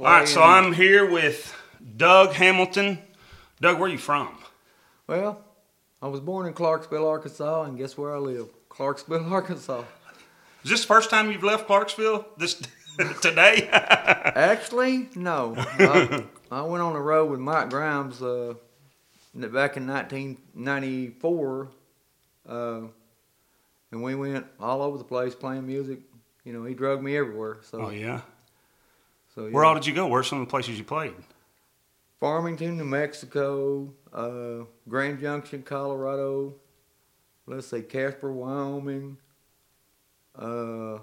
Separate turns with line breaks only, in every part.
All right, so I'm here with Doug Hamilton. Doug, where are you from?
Well, I was born in Clarksville, Arkansas, and guess where I live? Clarksville, Arkansas.
Is this the first time you've left Clarksville this today?
Actually, no. I, I went on the road with Mike Grimes uh, back in 1994, uh, and we went all over the place playing music. You know, he drug me everywhere. So,
oh yeah.
So yeah.
Where all did you go? Where's some of the places you played?
Farmington, New Mexico, uh, Grand Junction, Colorado. Let's say Casper, Wyoming. Uh,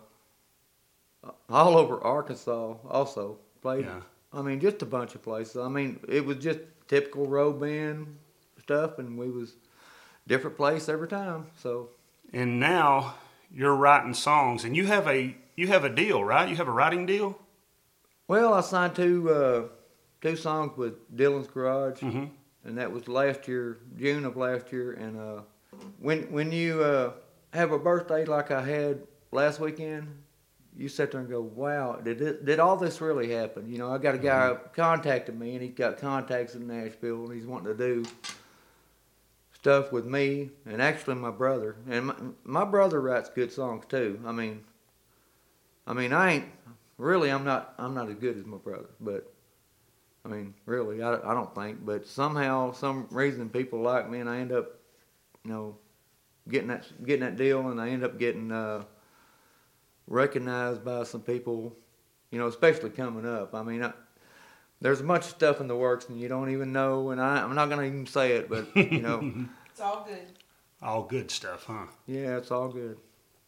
all over Arkansas, also played.
Yeah.
I mean, just a bunch of places. I mean, it was just typical road band stuff, and we was different place every time. So
And now you're writing songs, and you have a you have a deal, right? You have a writing deal.
Well, I signed two uh, two songs with Dylan's Garage,
Mm-hmm.
and that was last year, June of last year. And uh, when when you uh, have a birthday like I had last weekend, you sit there and go, "Wow, did it, did all this really happen?" You know, I got a guy contacted me, and he's got contacts in Nashville, and he's wanting to do stuff with me, and actually my brother, and my, my brother writes good songs too. I mean, I mean, I ain't really, I'm not, I'm not as good as my brother, but I mean, really, I, I don't think, but somehow, some reason, people like me, and I end up, you know, getting that, getting that deal, and I end up getting uh, recognized by some people, you know, especially coming up. I mean, I, there's a bunch of stuff in the works, and you don't even know, and I, I'm not gonna even say it, but you know,
It's all good.
All good stuff, huh?
yeah, it's all good.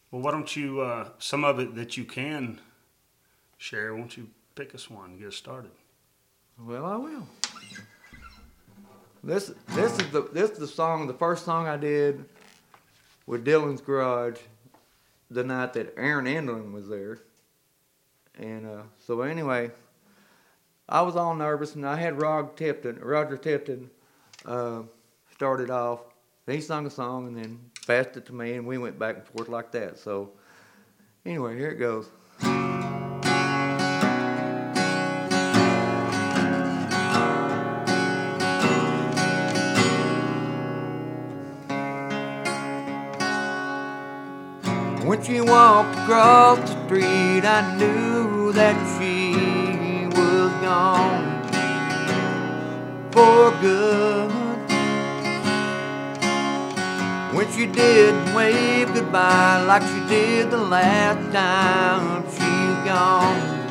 Well, why don't you uh, some of it that you can share? Won't you pick us one and get us started?
Well, I will. This this is the this is the song, the first song I did with Dylan's Garage, the night that Aaron Endlin was there, and uh, so anyway, I was all nervous, and I had Rod Tipton, Roger Tipton, uh, started off. He sung a song and then passed it to me, and we went back and forth like that. So anyway, here it goes. When she walked across the street, I knew that she was gone for good. When she did wave goodbye like she did the last time, she's gone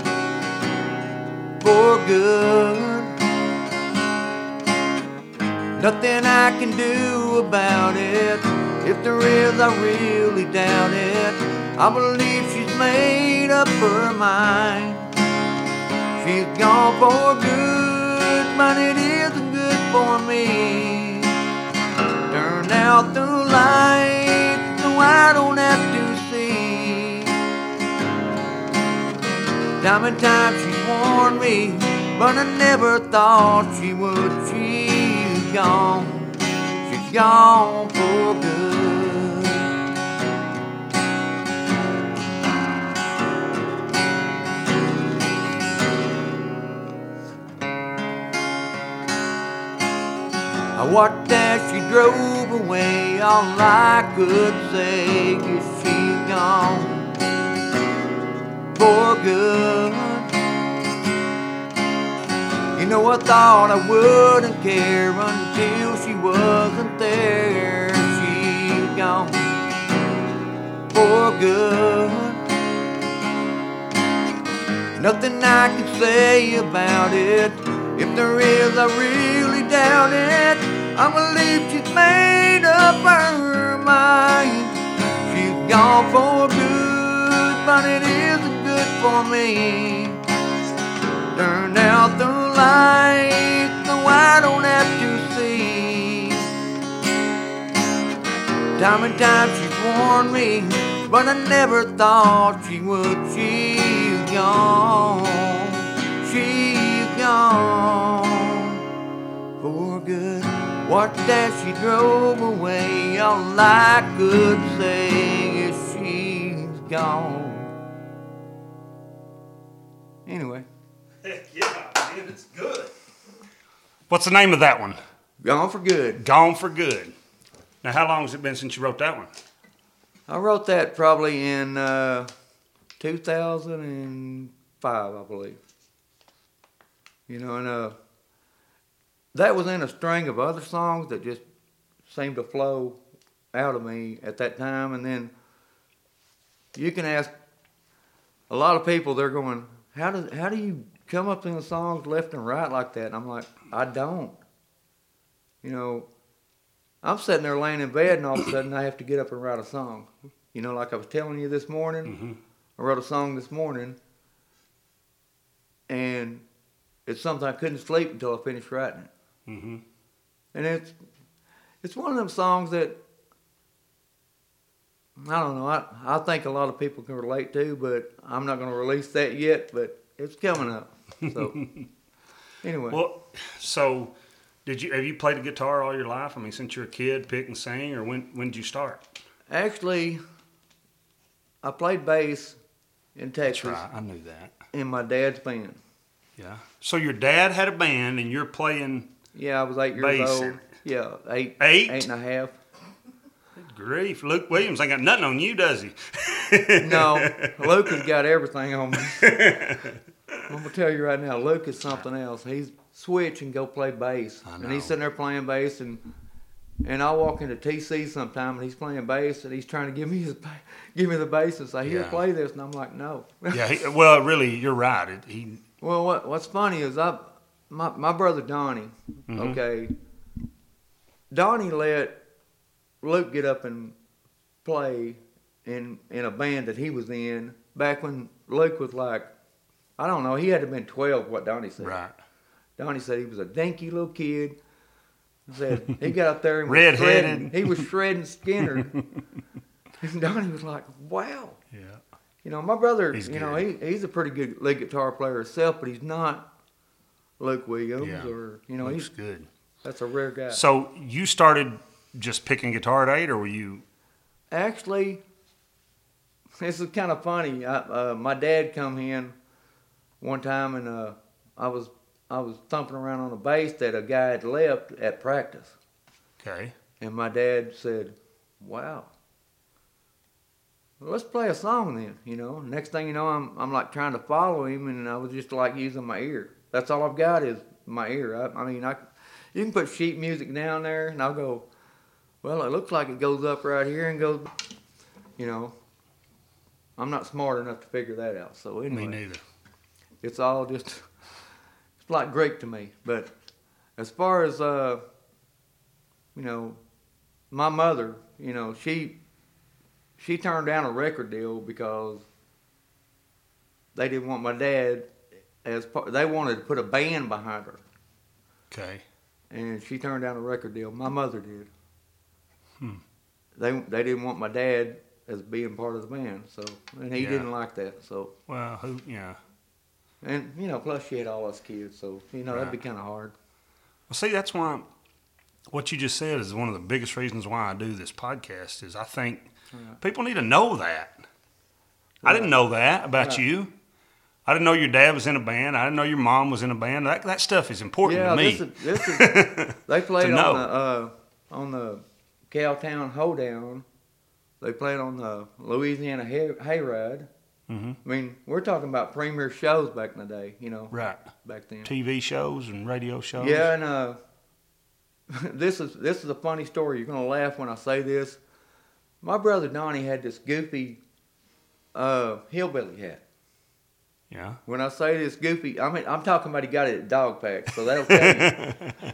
for good. Nothing I can do about it. If there is, I really doubt it. I believe she's made up her mind. She's gone for good, but it isn't good for me. Turn out the light so I don't have to see. Time and time she's warned me, but I never thought she would. She's gone, she's gone for I watched as she drove away. All I could say is she's gone for good. You know, I thought I wouldn't care until she wasn't there. She's gone for good. Nothing I can say about it. If there is, I really doubt it. I believe she's made up her mind. She's gone for good, but it isn't good for me. Turn out the light so I don't have to see. Time and time she's warned me, but I never thought she would. She's gone. She's gone. Watched as she drove away. All I could say is she's gone. Anyway.
Heck yeah. It's good. What's the name of that one?
Gone for good.
Gone for Good. Now, how long has it been since you wrote that one?
I wrote that probably in uh, 2005, I believe. You know, and uh, that was in a string of other songs that just seemed to flow out of me at that time. And then you can ask a lot of people, they're going, how do, how do you come up in the songs left and right like that? And I'm like, I don't. You know, I'm sitting there laying in bed, and all of a sudden I have to get up and write a song. You know, like I was telling you this morning,
Mhm.
I wrote a song this morning, and it's something I couldn't sleep until I finished writing it.
Mm-hmm.
And it's it's one of them songs that I don't know. I I think a lot of people can relate to, but I'm not going to release that yet. But it's coming up. So anyway,
Well, so did you have you played the guitar all your life? I mean, since you're a kid, pick and sing, or when when did you start?
actually, I played bass in Texas
I knew that.
in my dad's band.
Yeah. So your dad had a band, and you're playing.
Yeah, I was eight years
Bass
old.
in it.
Yeah, eight,
Eight?
eight and a half.
Grief, Luke Williams ain't got nothing on you, does he?
No, Luke has got everything on me. I'm gonna tell you right now, Luke is something else. He's switch and go play bass,
I
and he's sitting there playing bass, and and I walk into TC sometime, and he's playing bass, and he's trying to give me his ba- give me the bass and say, "Here,
Yeah.
play this," and I'm like, "No."
yeah. He, well, really, you're right. It, he.
well, what what's funny is I my my brother Donnie,
Mhm.
okay, Donnie let Luke get up and play in in a band that he was in back when Luke was like, I don't know, he had to have been twelve. What Donnie said.
Right.
Donnie said he was a dinky little kid. He said he got up there and was
Red-headed.
He was shredding Skynyrd. and Donnie was like, "Wow."
Yeah.
You know, my brother.
He's
you know, he, he's a pretty good lead guitar player himself, but he's not Luke Williams
Yeah.
or you know,
Looks
he's
good.
that's a rare guy.
So you started just picking guitar at eight, or were you?
Actually, this is kind of funny. I, uh, my dad come in one time, and uh, I was I was thumping around on a bass that a guy had left at practice,
Okay.
and my dad said, "Wow." Let's play a song then, you know. Next thing you know, I'm I'm like trying to follow him, and I was just like using my ear. That's all I've got is my ear. I, I mean, I you can put sheet music down there, and I'll go. Well, it looks like it goes up right here and goes, you know. I'm not smart enough to figure that out. So anyway,
Me neither.
it's all just it's like Greek to me. But as far as uh, you know, my mother, you know, she she turned down a record deal because they didn't want my dad as part. They wanted to put a band behind her,
Okay.
and she turned down a record deal. My mother did.
Hmm.
They they didn't want my dad as being part of the band, so and he
Yeah.
didn't like that. So
Well, who? Yeah.
and you know, plus she had all us kids, so you know that'd be kind of hard.
Well, see, that's why what you just said is one of the biggest reasons why I do this podcast. Is I think
Right.
people need to know that. I didn't know that about
Right.
you. I didn't know your dad was in a band. I didn't know your mom was in a band. That that stuff is important
yeah,
to me.
this is this is they played
To know.
on the uh, on the Cowtown Hoedown. They played on the Louisiana hay, Hayride.
hmm
I mean, we're talking about premier shows back in the day, you know,
Right.
back then.
TV shows and radio shows.
Yeah, and uh, this is this is a funny story. You're gonna laugh when I say this. My brother Donnie had this goofy uh, hillbilly hat.
Yeah.
When I say this goofy, I mean I'm talking about he got it at Dog Patch, so that'll tell you.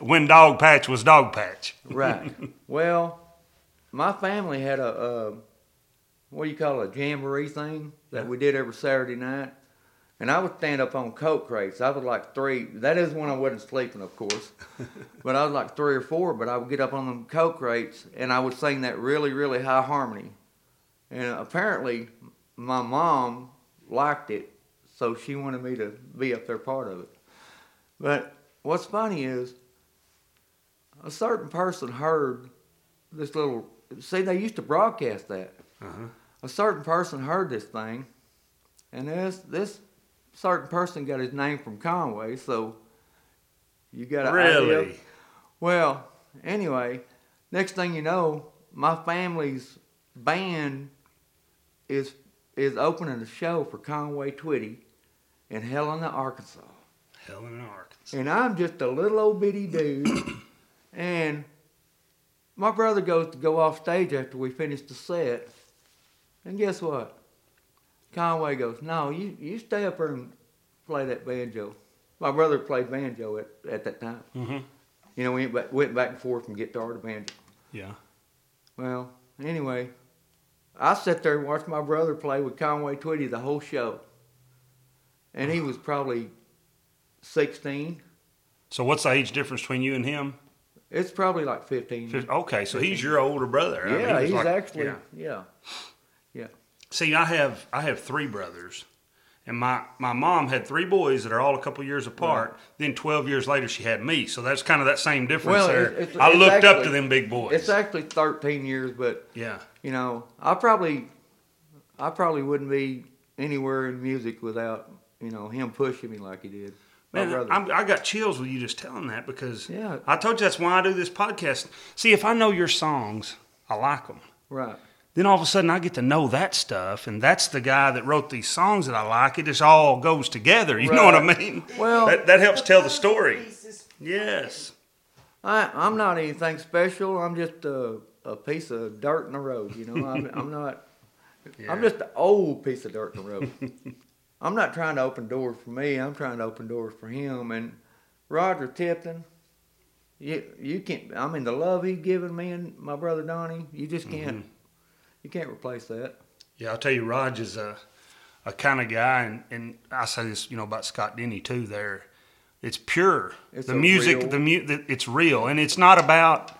when Dog Patch was Dog Patch.
right. Well, my family had a, uh what do you call it, a jamboree thing that we did every Saturday night. And I would stand up on coke crates. I was like three. That is when I wasn't sleeping, of course. but I was like three or four. But I would get up on them coke crates and I would sing that really, really high harmony. And apparently, my mom liked it, so she wanted me to be up there part of it. But what's funny is, a certain person heard this little. See, they used to broadcast that.
Uh-huh.
A certain person heard this thing, and this this certain person got his name from Conway, so you got an idea.
Really?
Well, anyway, next thing you know, my family's band is is opening a show for Conway Twitty in Helena, Arkansas.
Helena, Arkansas.
And I'm just a little old bitty dude. and my brother goes to go off stage after we finish the set. And guess what? Conway goes, No, you, you stay up there and play that banjo. My brother played banjo at, at that time.
Mm-hmm.
You know, we went back, went back and forth from guitar to banjo.
Yeah.
Well, anyway, I sat there and watched my brother play with Conway Twitty the whole show. And he was probably 16.
So what's the age difference between you and him?
It's probably like 15.
Fif- Okay, so he's your older brother. I mean,
Yeah,
he
he's
like-
actually,
yeah.
yeah.
See, I have I have three brothers, and my my mom had three boys that are all a couple years apart. Then twelve years later, she had me. So that's kind of that same difference
Well,
there.
it's- it's-
I
it's
looked up to them big boys.
It's actually 13 years, but,
yeah.
You know, I probably, I probably wouldn't be anywhere in music without, you know, him pushing me like he did.
Man. I'm, I got chills with you just telling that because
Yeah.
I told you that's why I do this podcast. See, if I know your songs, I like them.
right.
Then all of a sudden, I get to know that stuff, and that's the guy that wrote these songs that I like. It just all goes together. You know what I mean?
Well-
that, that helps tell the story. Yes.
I, I'm not anything special. I'm just a, a piece of dirt in the road, you know. I'm, I'm not, I'm just an old piece of dirt in the road. I'm not trying to open doors for me. I'm trying to open doors for him. And Roger Tipton, you you can't. I mean, the love he's given me and my brother Donnie, you just can't. Mm-hmm. You can't replace that.
Yeah, I'll tell you, is a, a kind of guy, and, and I say this, you know, about Scott Denny too. There, it's pure.
It's
the music,
real-
the mu- the, it's real, and it's not about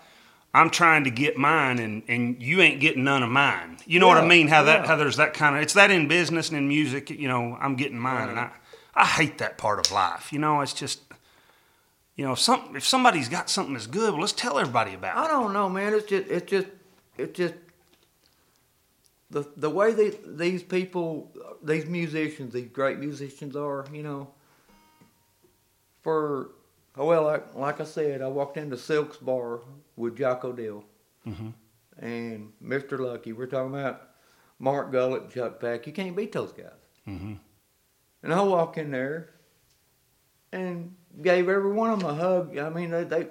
I'm trying to get mine, and, and you ain't getting none of mine. You know what I mean? How that how there's that kind of it's that in business and in music. You know, I'm getting mine, and I I hate that part of life. You know, it's just. You know, if some if somebody's got something that's good, well, let's tell everybody about
I
it.
I don't know, man. It's just, it's just, it's just the the way they, these people, these musicians, these great musicians are. You know, for well, like like I said, I walked into Silk's bar with Jock O'Dell
Mhm.
and Mr. Lucky. We're talking about Mark Gullett, Chuck Pack. You can't beat those guys.
hmm
And I walk in there and gave every one of them a hug. I mean, they they,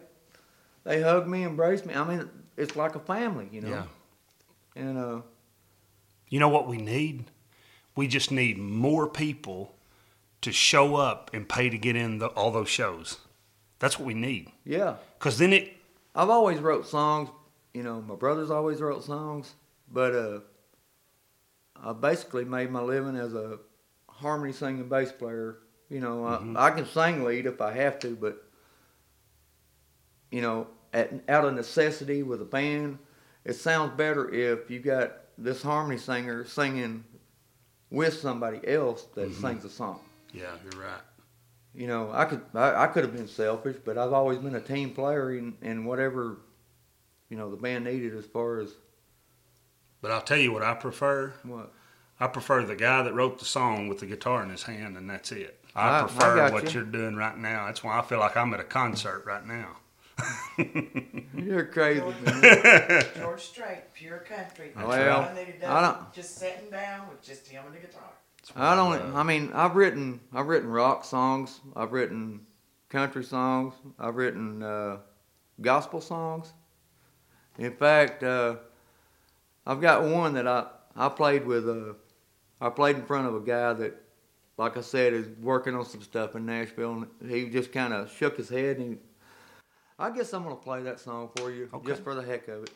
they hugged me, embraced me. I mean, it's like a family, you know.
Yeah.
And uh,
You know what we need? We just need more people to show up and pay to get in the, all those shows. That's what we need.
yeah,
Because then it,
I've always wrote songs. You know, my brothers always wrote songs, but uh, I basically made my living as a harmony singing bass player. You know, I, I can sing lead if I have to, but you know, at, out of necessity with a band, it sounds better if you got this harmony singer singing with somebody else that sings a song.
yeah, you're right.
You know, I could I, I could have been selfish, but I've always been a team player in, in whatever you know the band needed as far as
But I'll tell you what I prefer.
what.
I prefer the guy that wrote the song with the guitar in his hand, and that's it. I,
I- I
prefer
got
what
you.
you're doing right now. That's why I feel like I'm at a concert right now.
You're crazy, man.
George Strait, pure country.
That's
Well,
Nothing that he does,
I don't-
Just sitting down with just him and the guitar.
I don't.
Uh,
I mean, I've written I've written rock songs. I've written country songs. I've written uh, gospel songs. In fact, uh, I've got one that I I played with. Uh, I played in front of a guy that, like I said, is working on some stuff in Nashville. And he just kind of shook his head and. He, I guess I'm gonna play that song for you
Okay.
just for the heck of it.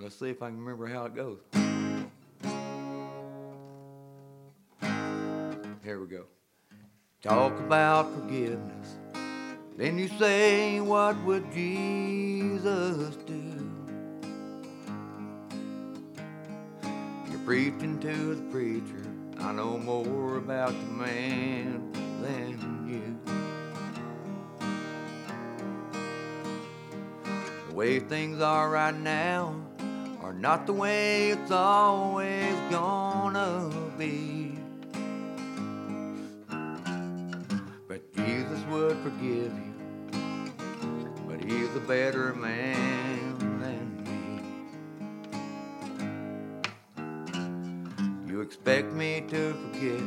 Let's see if I can remember how it goes. Here we go. Talk about forgiveness. Then you say, What would Jesus do? You're preaching to the preacher. I know more about the man than you. The way things are right now are not the way it's always gonna be. But Jesus would forgive you, but he's a better man than me. You expect me to forget,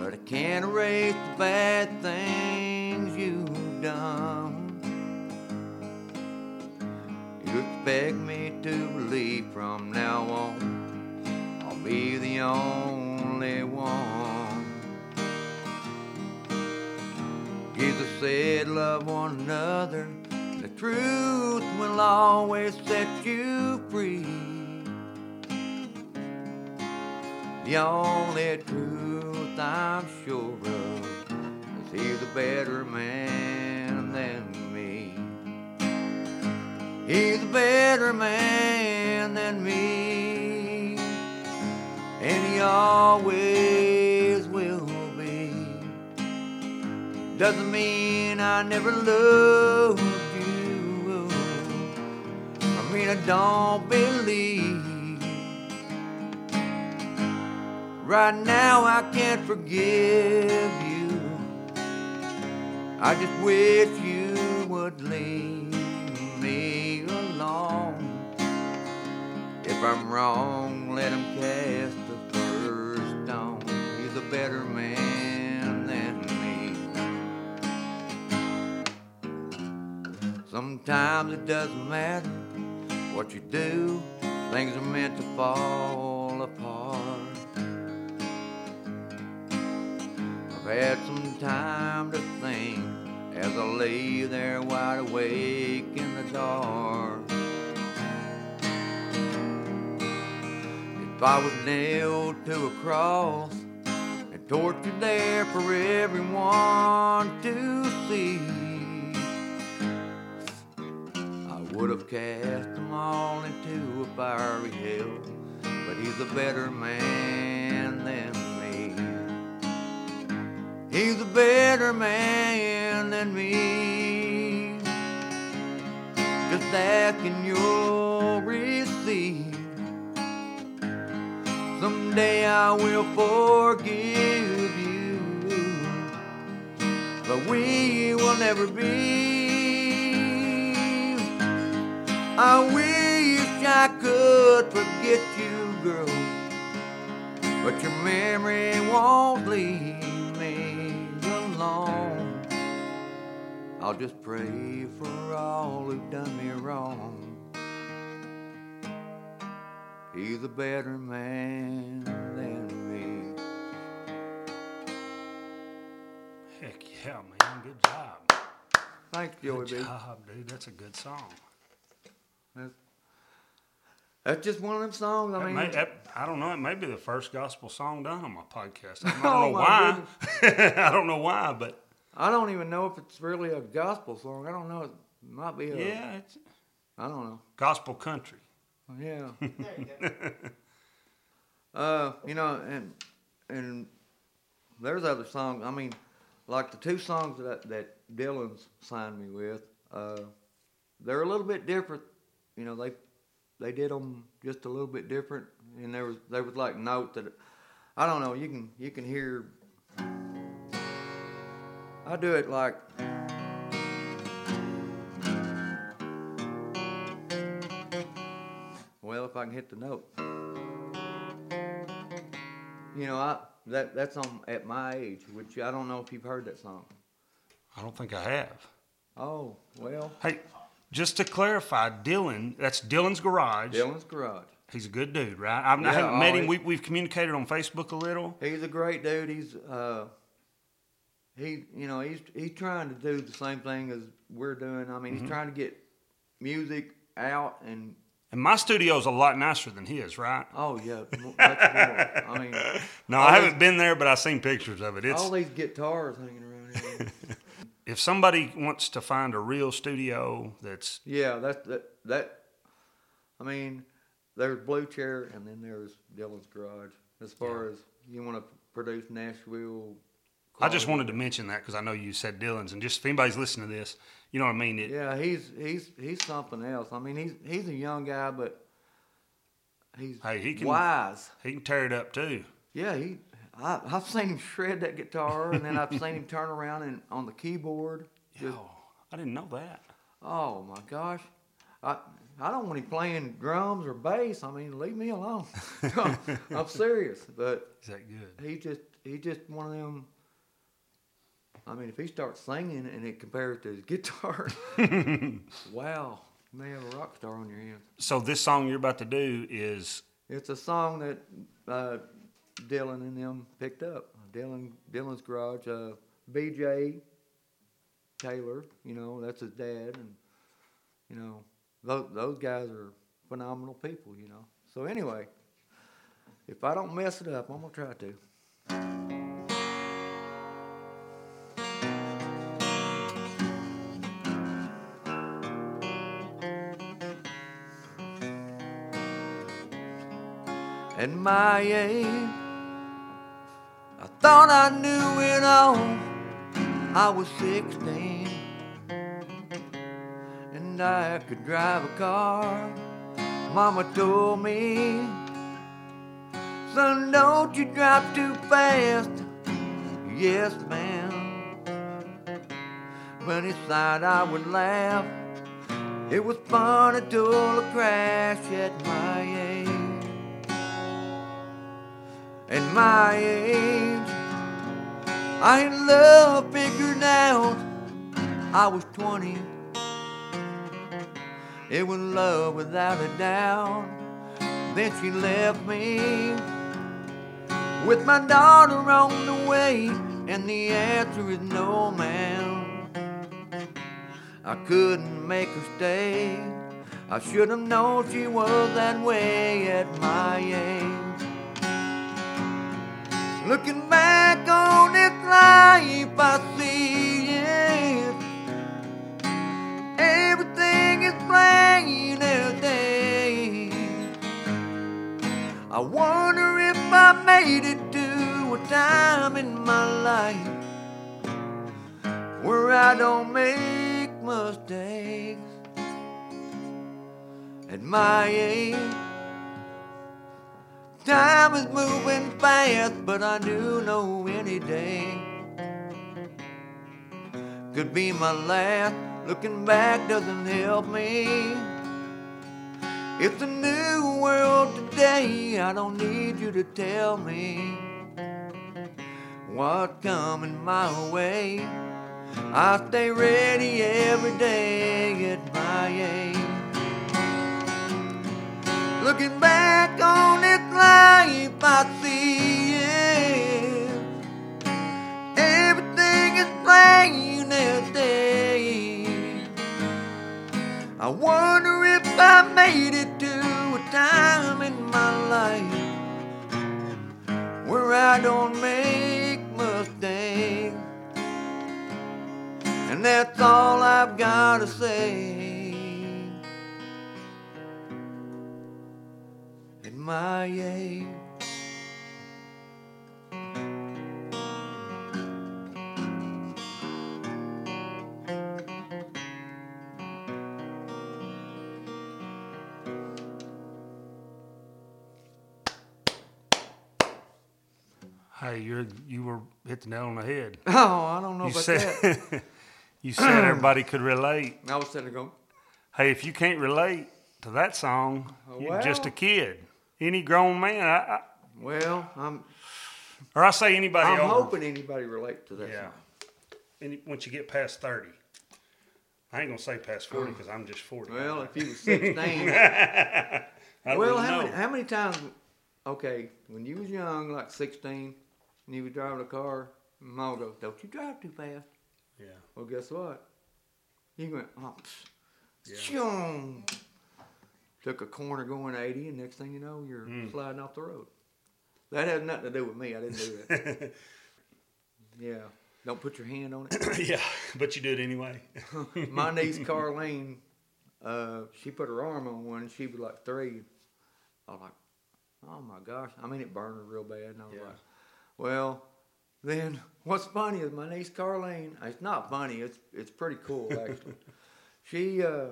but I can't erase the bad things you've done. You expect me to believe from now on I'll be the only one. Jesus said, Love one another. The truth will always set you free. The only truth I'm sure of is he's a better man He's a better man than me, and he always will be. Doesn't mean I never loved you. I mean, I don't believe. Right now, I can't forgive you. I just wish you would leave alone. If I'm wrong, let him cast the first stone. He's a better man than me. Sometimes it doesn't matter what you do, things are meant to fall apart. I've had some time to think as I lay there wide awake in the dark. If I was nailed to a cross and tortured there for everyone to see, I would have cast them all into a fiery hell. But he's a better man than me. He's a better man than me. Just ask you'll receive. Someday I will forgive you, but we will never be. I wish I could forget you, girl, but your memory won't leave I'll just pray for all who've done me wrong. He's a better man than me.
Heck yeah, man. Good job.
Thanks, Joey
Good
B.
job, dude. That's a good song.
That's, that's just one of them songs. I
That
mean,
may, that, I don't know. It may be the first gospel song done on my podcast. I don't
Oh,
know
my
why. I don't know why, but
I don't even know if it's really a gospel song. I don't know. It might be a.
yeah, it's
I don't know.
gospel country.
Yeah.
There you go.
Uh, you know, and and there's other songs. I mean, like the two songs that that Dylan's signed me with, uh, they're a little bit different. You know, they they did them just a little bit different, and there was there was like note that I don't know. You can you can hear. I do it like. Well, if I can hit the note. You know, I that that's on at my age, which I don't know if you've heard that song.
I don't think I have.
Oh well,
Hey, just to clarify, Dylan, that's Dylan's Garage.
Dylan's Garage.
He's a good dude, right? I've, I
Yeah,
haven't met
oh,
him.
he-
We, we've communicated on Facebook a little.
He's a great dude. He's uh, he you know he's he's trying to do the same thing as we're doing. I mean,
Mm-hmm.
he's trying to get music out and
And my studio's a lot nicer than his, right?
oh yeah. I mean,
No, I haven't
these-
been there, but I've seen pictures of it. It's
all these guitars hanging around here.
if somebody wants to find a real studio that's
yeah, that's that that. I mean, there's Blue Chair, and then there's Dylan's Garage. As far as you want to produce Nashville.
I just wanted to mention that because I know you said Dylan's, and just if anybody's listening to this, you know what I mean. It,
Yeah, he's he's he's something else. I mean, he's he's a young guy, but he's
Hey, he can-
wise.
He can tear it up too.
Yeah, he. I, I've seen him shred that guitar, and then I've seen him turn around and on the keyboard. Just,
Oh, I didn't know that.
oh my gosh, I I don't want him playing drums or bass. I mean, leave me alone. I'm serious, but
Is that good?
he just he just one of them. I mean, if he starts singing and it compares to his guitar, wow, you may have a rock star on your hands.
So this song you're about to do is
It's a song that uh, Dylan and them picked up. Dylan Dylan's garage. Uh, BJ Taylor, you know, that's his dad, and you know, those those guys are phenomenal people, you know. So anyway, if I don't mess it up, I'm gonna try to. At my age, I thought I knew it all. I was 16 and I could drive a car. Mama told me, son, don't you drive too fast. Yes, ma'am. But inside I would laugh. It was fun until a crash at my age. At my age, I love figured out. I was 20. It was love without a doubt. Then she left me with my daughter on the way, and the answer is no, ma'am. I couldn't make her stay. I should have known she was that way at my age. Looking back on this life, I see it. Everything is plain as day. I wonder if I made it to a time in my life where I don't make mistakes. At my age, is moving fast, but I do know any day could be my last. Looking back doesn't help me. It's a new world today. I don't need you to tell me what's coming my way. I stay ready every day at my age. Looking back on this life, I see it. Everything is plain as day. I wonder if I made it to a time in my life where I don't make mistakes. And that's all I've got to say. My age.
hey, you're you were hit the nail on the head.
Oh, I don't know
You
about
said
that.
you said everybody could relate.
I was sitting going,
Hey, if you can't relate to that song,
Oh,
you're just a kid. Any grown man, I, I,
well, I'm
or I say anybody
I'm
over.
hoping anybody relate to that.
Yeah. Any, once you get past thirty, I ain't gonna say past forty because I'm just forty.
Well, if you was 16,
I
well, how
know.
many, how many times? Okay, when you was young, like 16, and you was driving a car, Mom goes, "Don't you drive too fast."
Yeah.
Well, guess what? You went, oh, psh,
Yeah.
Took a corner going 80, and next thing you know, you're
Mm.
sliding off the road. That had nothing to do with me. I didn't do that. yeah. Don't put your hand on it.
yeah, but you do it anyway.
My niece Carlene, uh, she put her arm on one, and she was like three. I was like, oh my gosh. I mean, it burned her real bad. And I was
Yeah.
like, well, then what's funny is my niece Carlene. It's not funny. It's it's pretty cool actually. she uh,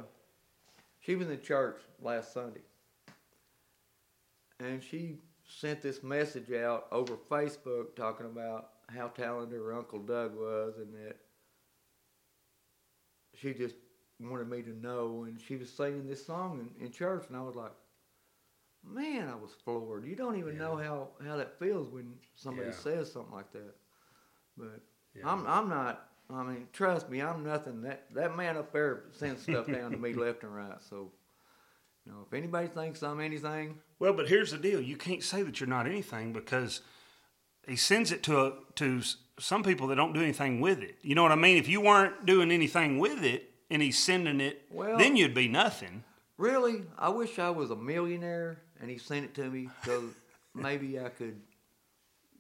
she was in church last Sunday, and she sent this message out over Facebook talking about how talented her uncle Doug was, and that she just wanted me to know. And she was singing this song in, in church, and I was like, "Man, I was floored. You don't even know how how that feels when somebody
Yeah.
says something like that." But
Yeah.
I'm I'm not. I mean, trust me, I'm nothing. That that man up there sends stuff down to me left and right. So, you know, if anybody thinks I'm anything,
Well, but here's the deal: you can't say that you're not anything because he sends it to a, to some people that don't do anything with it. You know what I mean? If you weren't doing anything with it and he's sending it,
Well-
then you'd be nothing.
really, I wish I was a millionaire and he sent it to me so maybe I could.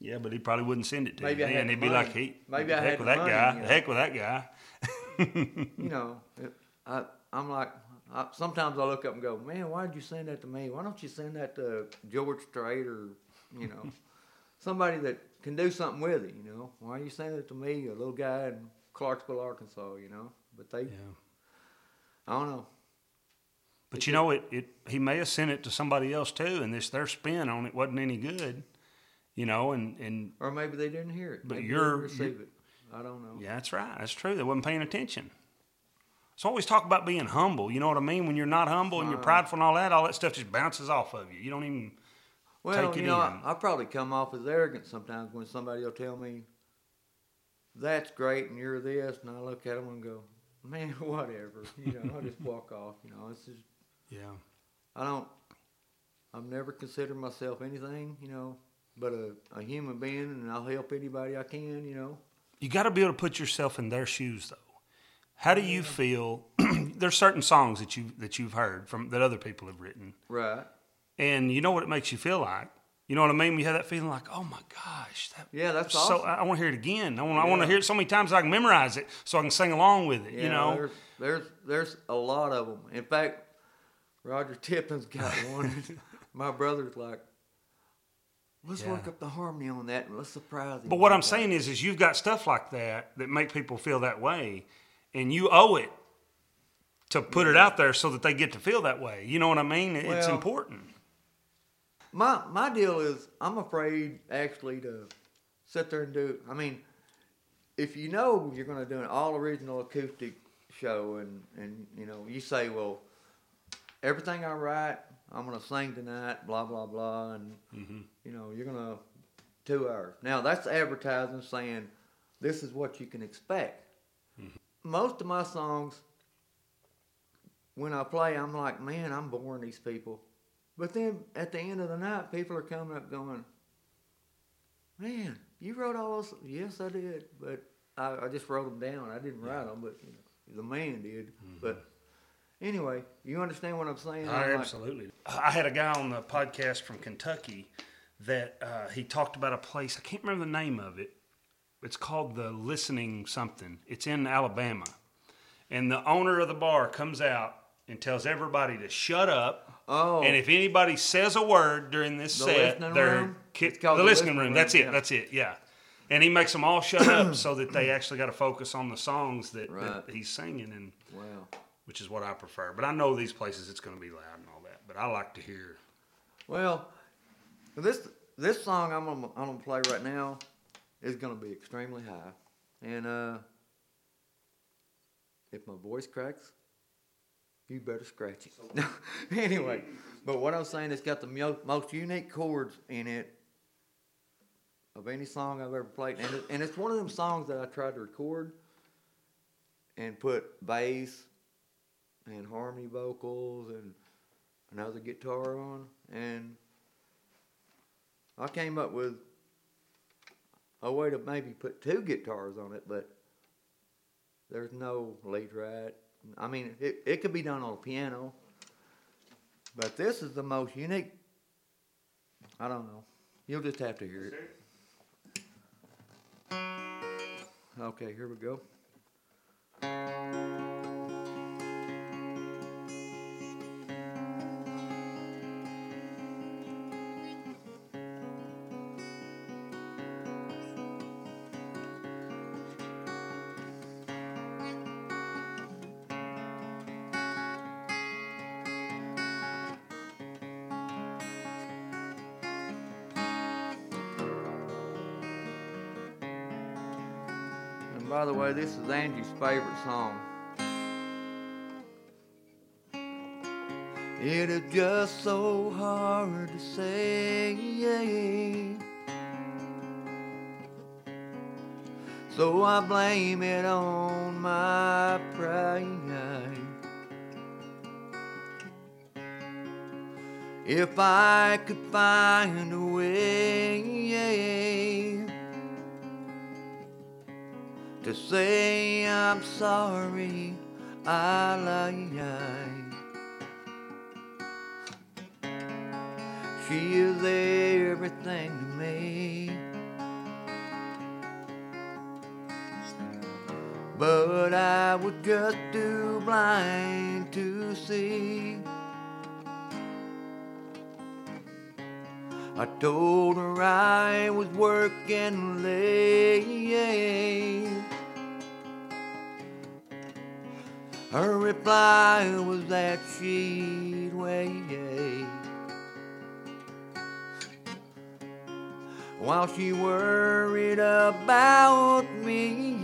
Yeah, but he probably wouldn't send it to
Maybe. I
then. He'd be
money.
like, "He,
Maybe I
heck with that
money,
guy.
you
The
know.
heck with that guy."
You know, it- I I'm like. I, sometimes I look up and go, man, why did you send that to me? Why don't you send that to George Strait or, you know, somebody that can do something with it? You know, why are you sending it to me, a little guy in Clarksville, Arkansas? You know, but they,
Yeah.
I don't know.
But you know, it, it he may have sent it to somebody else too, and this their spin on it wasn't any good. You know, and and
Or maybe they didn't hear it.
But
maybe
you're-
they didn't receive it. I don't know.
Yeah, that's right. That's true. They wasn't paying attention. So always talk about being humble. You know what I mean? When you're not humble and you're prideful and all that, all that stuff just bounces off of you. You don't even.
Well,
take it
you know,
in.
I, I probably come off as arrogant sometimes when somebody will tell me, "That's great," and you're this, and I look at them and go, "Man, whatever." You know, I just walk off. You know, it's just
Yeah.
I don't. I've never considered myself anything. You know, but a, a human being, and I'll help anybody I can. You know.
You got to be able to put yourself in their shoes, though. How do you feel? There's certain songs that you that you've heard from that other people have written,
Right.
and you know what it makes you feel like. You know what I mean? You have that feeling like, oh my gosh, that
Yeah, that's
so.
awesome.
I, I want to hear it again. I want. I want to hear it so many times I can memorize it, so I can sing along with it.
Yeah,
you know.
there's, there's there's a lot of them. In fact, Roger Tipton's got one. My brother's like, let's
Yeah.
work up the harmony on that and let's surprise him.
But what I'm
that."
saying is, is you've got stuff like that that make people feel that way, and you owe it to put it out there so that they get to feel that way. You know what I mean? It's important.
my my deal is I'm afraid actually to sit there and do. I mean, if you know you're going to do an all original acoustic show, and and you know you say, well, everything I write, I'm going to sing tonight, blah blah blah, and mm-hmm. you know you're going to two hours. Now that's advertising saying this is what you can expect. Mm-hmm. Most of my songs, when I play, I'm like, man, I'm boring these people. But then at the end of the night, people are coming up going, man, you wrote all those? Yes, I did. But I, I just wrote them down. I didn't write them, but you know, the man did. Mm-hmm. But anyway, you understand what I'm saying? I'm like,
absolutely. I had a guy on the podcast from Kentucky that uh, he talked about a place. I can't remember the name of it. It's called the Listening something. It's in Alabama, and the owner of the bar comes out and tells everybody to shut up.
Oh.
And if anybody says a word during this
The
set,
listening
they're
room?
ki- the,
the
listening
listening
room.
room,
That's it.
yeah.
That's it. Yeah. And he makes them all shut up so that they actually got to focus on the songs that,
Right.
that he's singing, and
wow.
Which is what I prefer. But I know these places it's going to be loud and all that. But I like to hear.
Well, this this song I'm gonna, I'm gonna play right now is gonna be extremely high, and uh, if my voice cracks, you better scratch it. anyway, but what I'm saying, it's got the mo- most unique chords in it of any song I've ever played, and it, and it's one of them songs that I tried to record and put bass and harmony vocals and another guitar on, and I came up with a way to maybe put two guitars on it, but there's no lead right. I mean, it, it could be done on a piano, but this is the most unique. I don't know. You'll just have to hear it. Okay, here we go. By the way, this is Angie's favorite song. It is just so hard to say. So I blame it on my pride. If I could find a way to say I'm sorry, I lie. She is everything to me. But I was just too blind to see. I told her I was working late. Her reply was that she'd wait. While she worried about me,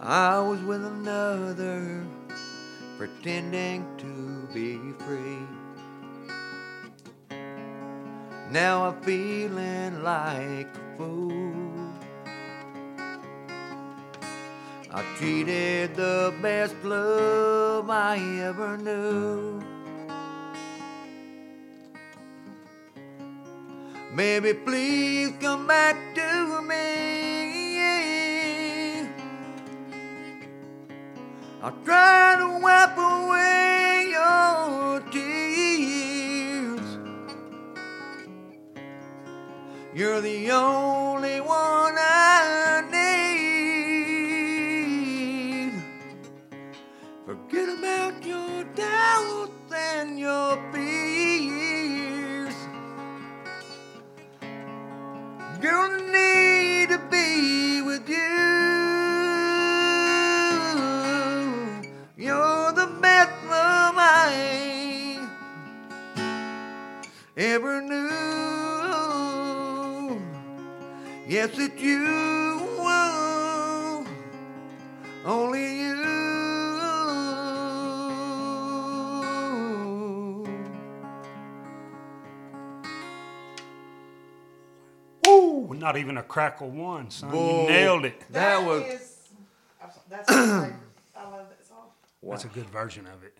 I was with another, pretending to be free. Now I'm feeling like a fool. I treated the best love I ever knew. Baby, please come back to me. I'll try to wipe away your tears. You're the only one Yes, it's you. Only you.
Woo! Not even a crackle one, son.
Whoa.
You nailed it.
That was-
is- that's. I love that song.
That's a good version of it.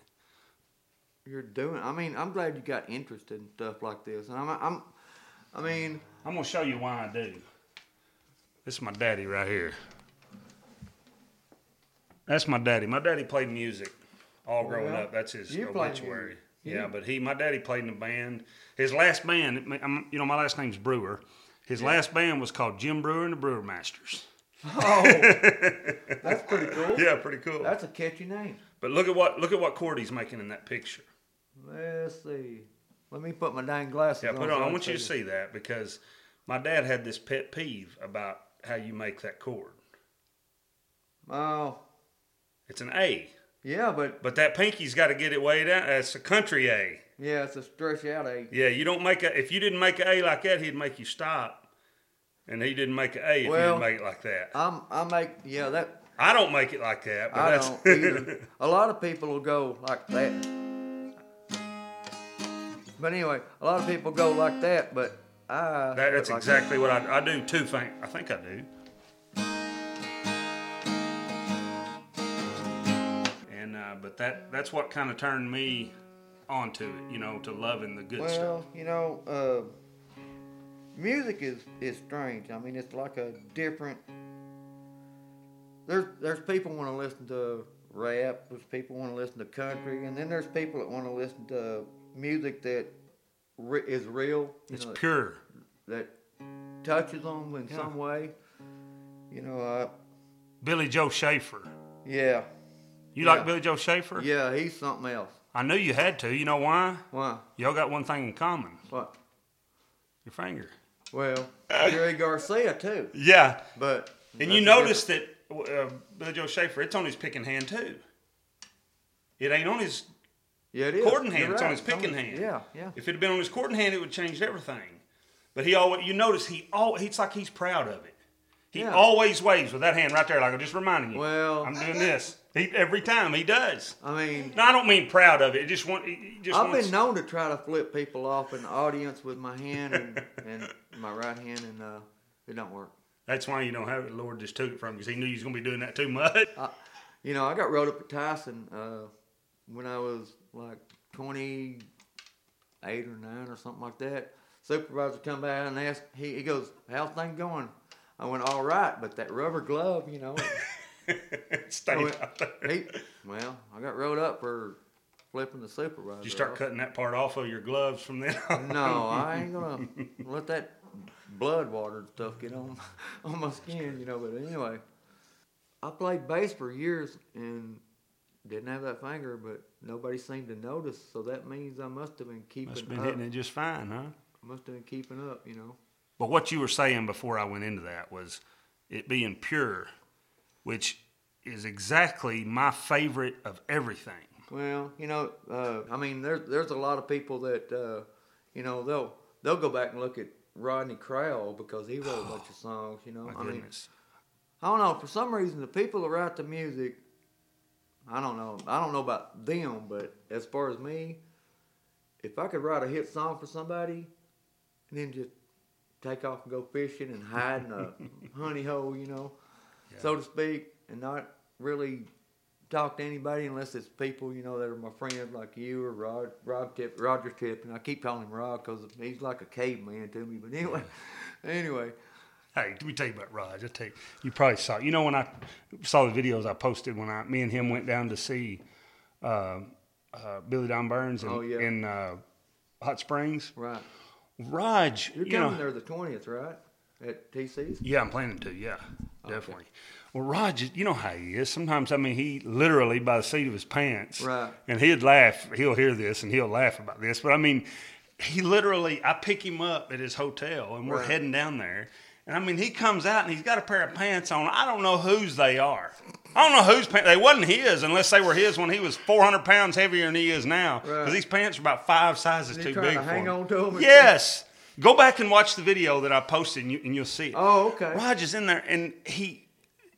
You're doing. I mean, I'm glad you got interested in stuff like this. And I'm, I'm, I mean,
I'm gonna show you why I do. This is my daddy right here. That's my daddy. My daddy played music all oh, growing
yeah?
up. That's his
You
obituary.
music.
Yeah, but he, my daddy played in a band. His last band, you know, my last name's Brewer. His last band was called Jim Brewer and the Brewer Masters.
oh, that's pretty cool.
Yeah, pretty cool.
That's a catchy name.
but look at what look at what chord he's making in that picture.
Let's see. Let me put my dang glasses
Yeah,
on.
put
so
on. I want you to see that because my dad had this pet peeve about how you make that chord.
Oh,
It's an A,
yeah, but
but that pinky's got to get it way down. It's a country A.
yeah, it's a stretch out A.
Yeah, you don't make a. If you didn't make an A like that, he'd make you stop, and he didn't make an A if
Well-
you didn't make it like that.
I'm, I make, yeah, that
I don't make it like that, but
I
that's
don't either. A lot of people will go like that. But anyway, a lot of people go like that, but I.
That, that's
like
exactly what I, I do. Two things. I think I do. And uh, but that that's what kind of turned me onto it. You know, to loving the good stuff.
Well, you know, uh, music is is strange. I mean, it's like a different. There's there's people want to listen to rap. There's people want to listen to country, and then there's people that want to listen to music that re- is real.
It's
know,
pure.
that touches them in
Yeah.
some way. You know, uh,
Billy Joe Shaver.
yeah,
You
Yeah.
like Billy Joe Shaver?
yeah, he's something else.
I knew you had to. You know why?
Why?
Y'all got one thing in common.
What?
Your finger.
Well, Jerry Garcia too,
Yeah.
but
And you notice that uh, Billy Joe Shaver, it's on his picking hand too. It ain't on his.
Yeah, it is. You're
hand, it's on his picking hand.
Yeah, yeah.
If it had been on his chording hand, it would have changed everything. But he always, you notice he all, he's like he's proud of it. He
Yeah.
always waves with that hand right there, like I'm just reminding you.
Well-
I'm doing this. He, every time he does.
I mean,
No, I don't mean proud of it. It just want, he just
I've
wants,
been known to try to flip people off in the audience with my hand and, and my right hand, and uh, it don't work.
That's why you don't have it. The Lord just took it from you because He knew you was gonna be doing that too much.
You know, I got rode up at Tyson uh, when I was like 28 or 9 or something like that. Supervisor come by and asked, he, he goes, how's things going? I went, all right, but that rubber glove, you know,
Stay
Oh,
out there.
he, well, I got rolled up for flipping the supervisor.
Did you start
off.
cutting that part off of your gloves from then on?
No, I ain't gonna let that blood water and stuff get on on my skin, you know. But anyway, I played bass for years and didn't have that finger, but nobody seemed to notice. So that means I must have been keeping
Must have been
up.
hitting it just fine, huh?
Must have been keeping up, you know.
But what you were saying before I went into that was it being pure, which is exactly my favorite of everything.
Well, you know, uh, I mean, there's there's a lot of people that uh, you know they'll they'll go back and look at Rodney Crowell because he wrote a bunch of songs. You know, I mean. I don't know. For some reason, the people that write the music, I don't know. I don't know about them, but as far as me, if I could write a hit song for somebody, and then just take off and go fishing and hide in a honey hole, you know, so to speak, and not really talk to anybody unless it's people you know that are my friends like you or Rod, Rod Tip, Roger Tip, and I keep calling him Rod because he's like a caveman to me. But anyway, anyway,
Hey, let me tell you about Raj. I tell you, you probably saw. You know when I saw the videos I posted when I, me and him went down to see uh, uh, Billy Don Burns in,
Oh, yeah.
in uh, Hot Springs.
right.
Raj,
You're
you
coming
know,
there the twentieth, right? At TC's.
Yeah, I'm planning to. Yeah, definitely. Well, Raj, you know how he is. Sometimes, I mean, he literally by the seat of his pants.
Right.
And he'd laugh. He'll hear this and he'll laugh about this. But I mean, he literally. I pick him up at his hotel and we're
Right.
heading down there. And I mean, he comes out and he's got a pair of pants on. I don't know whose they are. I don't know whose pants. They wasn't his unless they were his when he was 400 pounds heavier than he is now. Because
Right.
these pants are about five sizes too big
to
for
hang
him.
on to 'em or
Yes. Go back and watch the video that I posted and, you, and you'll see it.
Oh, okay.
Raj is in there, and he,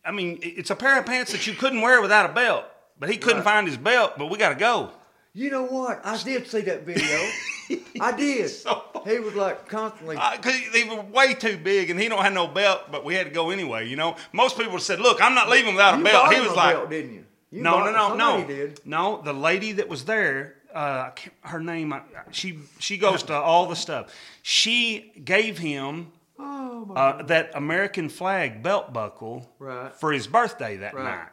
I mean, it's a pair of pants that you couldn't wear without a belt. But he couldn't
Right.
find his belt. But we got to go.
You know what? I did see that video. I did.
So-
He was like constantly.
Because they were way too big, and he don't have no belt. But we had to go anyway. You know, most people said, "Look, I'm not leaving without a
you
belt." He was
a
like,
belt, didn't you? you
"No, no, no, no,
Did.
no." The lady that was there, uh, her name, she she goes to all the stuff. She gave him
Oh
uh, that American flag belt buckle
Right.
for his birthday that
Right.
night.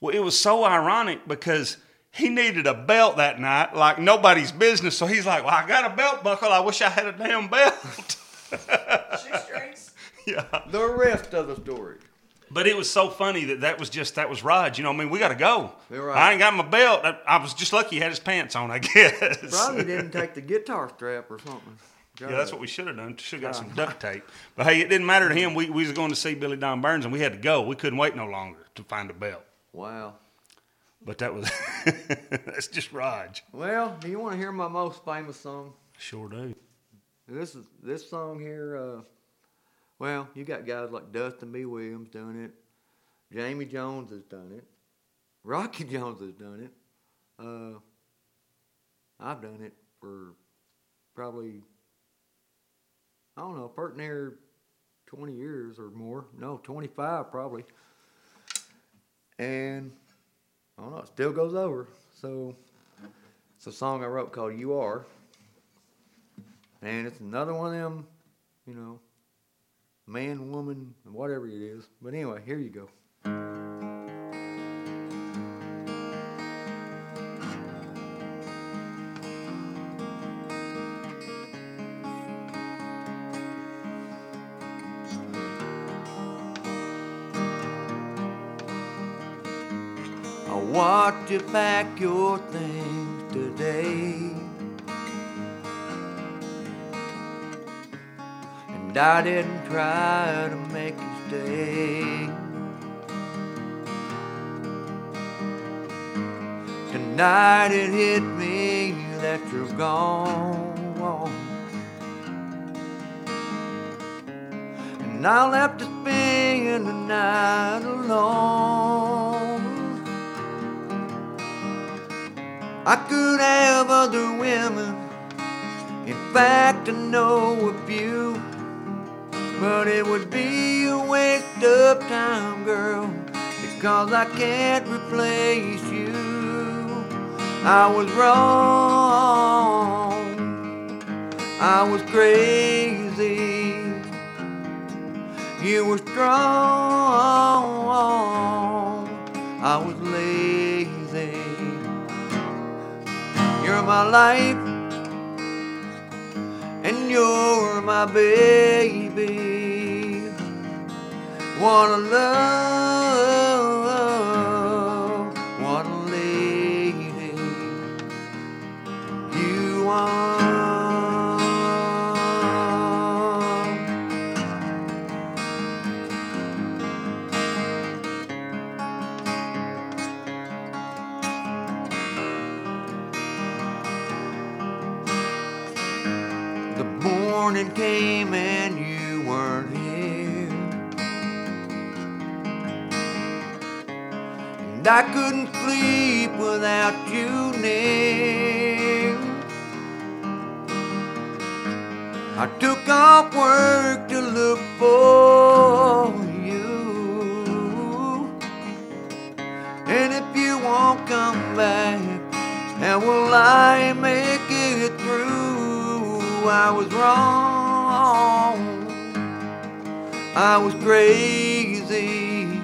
Well, it was so ironic because he needed a belt that night like nobody's business. So he's like, Well, I got a belt buckle. I wish I had a damn belt.
Shoestrings.
yeah.
the rest of the story.
But it was so funny that that was just, that was Raj. You know, I mean, we got to go.
Right.
I ain't got my belt. I, I was just lucky he had his pants on, I guess.
Probably didn't take the guitar strap or something.
Yeah, that's what we should have done. Should have got some duct tape. But hey, it didn't matter to him. We, we was going to see Billy Don Burns, and we had to go. We couldn't wait no longer to find a belt.
Wow.
But that was that's just Raj.
Well, do you want to hear my most famous song?
Sure do.
This is this song here. Uh, well, you got guys like Dustin B. Williams doing it. Jamie Jones has done it. Rocky Jones has done it. Uh, I've done it for probably I don't know, part near twenty years or more. No, twenty five probably. And I don't know, it still goes over. So it's a song I wrote called You Are. And it's another one of them, you know, man, woman, whatever it is. But anyway, here you go. You pack your things today. And I didn't try to make you stay. Tonight it hit me that you're gone. and I'll have to spend the night alone. I could have other women, in fact, I know a few, but it would be a waste of time, girl, because I can't replace you. I was wrong, I was crazy. You were strong, I was my life, and you're my baby. Wanna love, came and you weren't here. And I couldn't sleep without you near. I took off work to look for you. And if you won't come back, how will I make it through? I was wrong. I was crazy.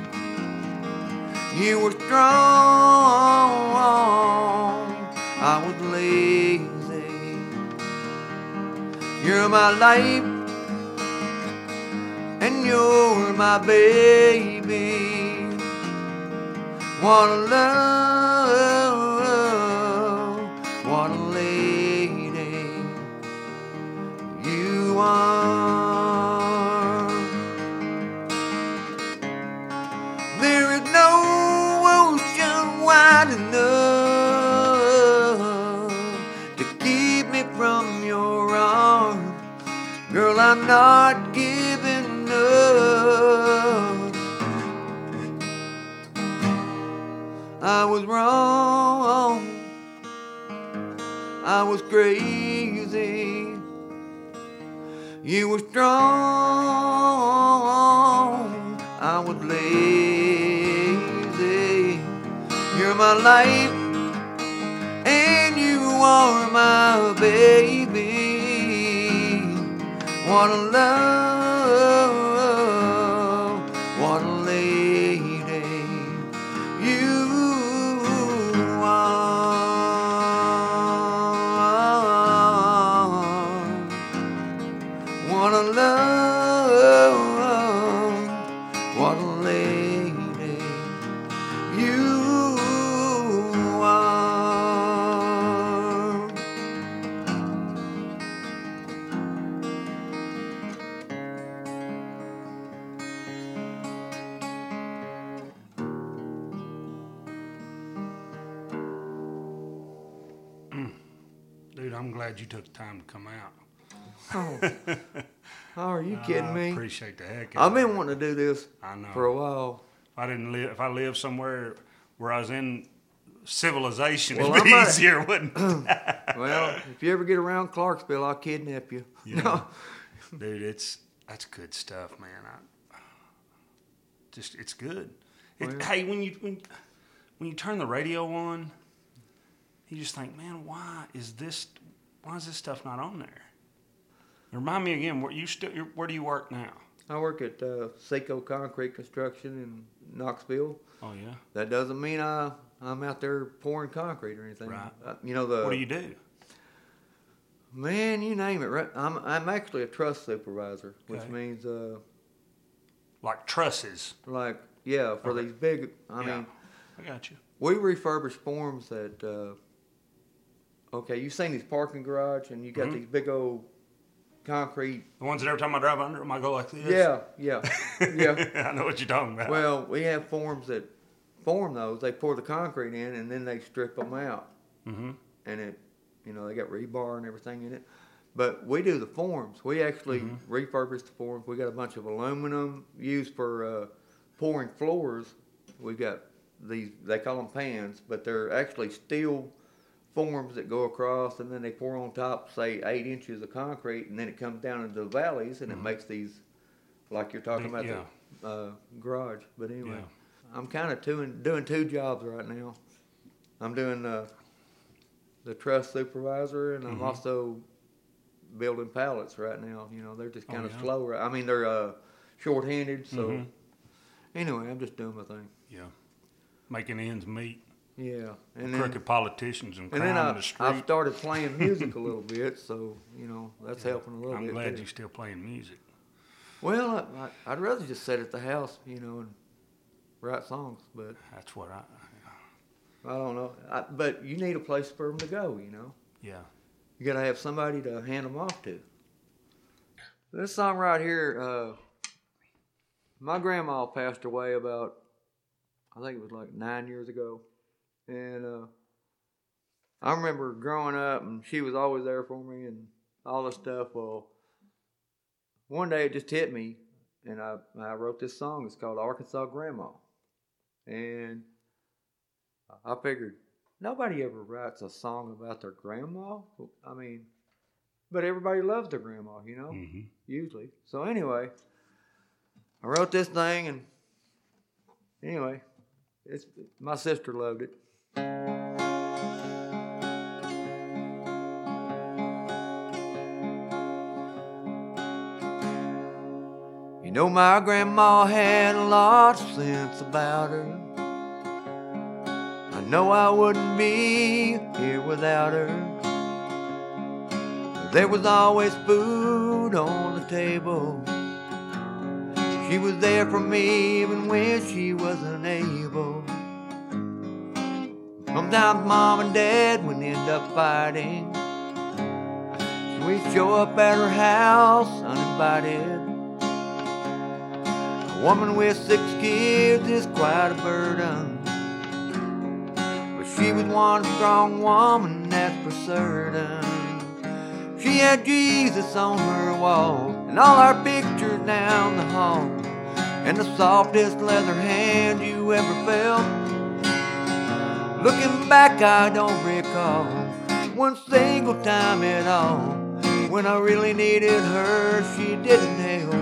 You were strong. I was lazy. You're my life, and you're my baby. What a love, are. There is no ocean wide enough to keep me from your arms. Girl, I'm not giving up. I was wrong. I was crazy. You were strong. I was lazy. You're my life, and you are my baby. What a love, Oh, oh are you kidding me?
I appreciate the heck of
I've been wanting to do this
I know.
for a while.
If I didn't live, if I lived somewhere where I was in civilization,
Well,
it'd be
might-
easier, wouldn't it?
Well, if you ever get around Clarksville, I'll kidnap you.
Yeah. Dude, it's that's good stuff, man. I, just it's good. It,
Well.
Hey, when you when, when you turn the radio on, you just think, man, why is this? Why is this stuff not on there? Remind me again. Where you still? Where do you work now?
I work at uh, Seco Concrete Construction in Knoxville.
Oh yeah.
That doesn't mean I I'm out there pouring concrete or anything.
Right.
Uh, you know the
what do you do?
man, you name it. Right? I'm I'm actually a truss supervisor, which means uh
Like trusses.
like yeah for
Okay.
these big. I
Yeah.
mean
I got you.
we refurbish forms that. Uh, okay, you've seen these parking garage and you got
Mhm.
these big old concrete.
The ones that every time I drive under them, I go like this.
Yeah, yeah, yeah.
I know what you're talking about.
Well, we have forms that form those. They pour the concrete in and then they strip them out,
Mm-hmm.
and it, you know, they got rebar and everything in it. But we do the forms. We actually refurbish the forms. We got a bunch of aluminum used for uh, pouring floors. We've got these. They call them pans, but they're actually steel forms that go across, and then they pour on top, say eight inches of concrete, and then it comes down into the valleys, and it makes these, like you're talking about
Yeah.
the uh, garage. But anyway,
Yeah.
I'm kind of doing doing two jobs right now. I'm doing uh, the truss supervisor, and I'm
Mhm.
also building pallets right now. You know, they're just
Oh,
kind of
yeah?
slow. I mean, they're uh, short-handed. So
Mhm.
anyway, I'm just doing my thing.
Yeah. Making ends meet.
Yeah, and then
Crooked politicians and
and
crime
then
in
I,
the
I've started playing music a little bit. So you know, that's helping a little bit.
I'm glad
too.
you're still playing music.
Well, I, I, I'd rather just sit at the house, you know, and write songs. But
That's what I.
I don't know. I, but you need a place for them to go. You know.
Yeah.
You gotta have somebody to hand them off to. This song right here, uh, my grandma passed away about, I think it was like nine years ago, and uh, I remember growing up, and she was always there for me, and all this stuff. Well, one day it just hit me, and I I wrote this song. It's called Arkansas Grandma, and I figured nobody ever writes a song about their grandma. I mean, but everybody loves their grandma, you know,
hmm
usually. So anyway, I wrote this thing, and anyway, it's my sister loved it. You know, my grandma had a lot of sense about her. I know I wouldn't be here without her. There was always food on the table. She was there for me even when she wasn't able. Sometimes mom and dad would end up fighting. We'd show up at her house uninvited. A woman with six kids is quite a burden. But she was one strong woman, that's for certain. She had Jesus on her wall, and all our pictures down the hall, and the softest leather hand you ever felt. Looking back, I don't recall one single time at all when I really needed her. She didn't help.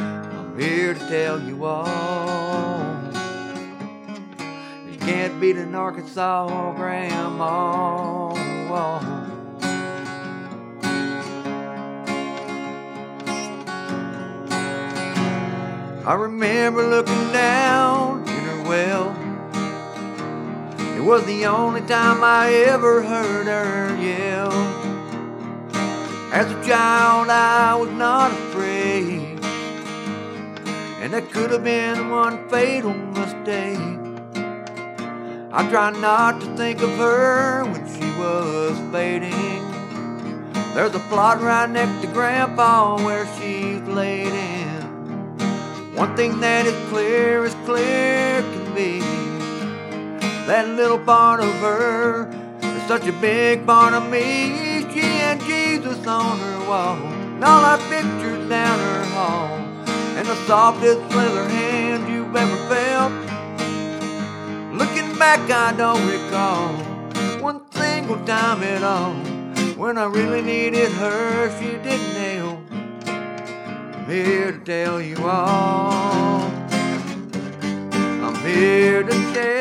I'm here to tell you all. You can't beat an Arkansas grandma. I remember looking down in her well. It was the only time I ever heard her yell. As a child, I was not afraid, and that could have been one fatal mistake. I try not to think of her when she was fading. There's a plot right next to Grandpa where she's laid in. One thing that is clear as clear can be. That little part of her is such a big part of me. She had Jesus on her wall, and all our pictures down her hall, and the softest leather hand you've ever felt. Looking back, I don't recall one single time at all when I really needed her. She didn't help. I'm here to tell you all. I'm here to tell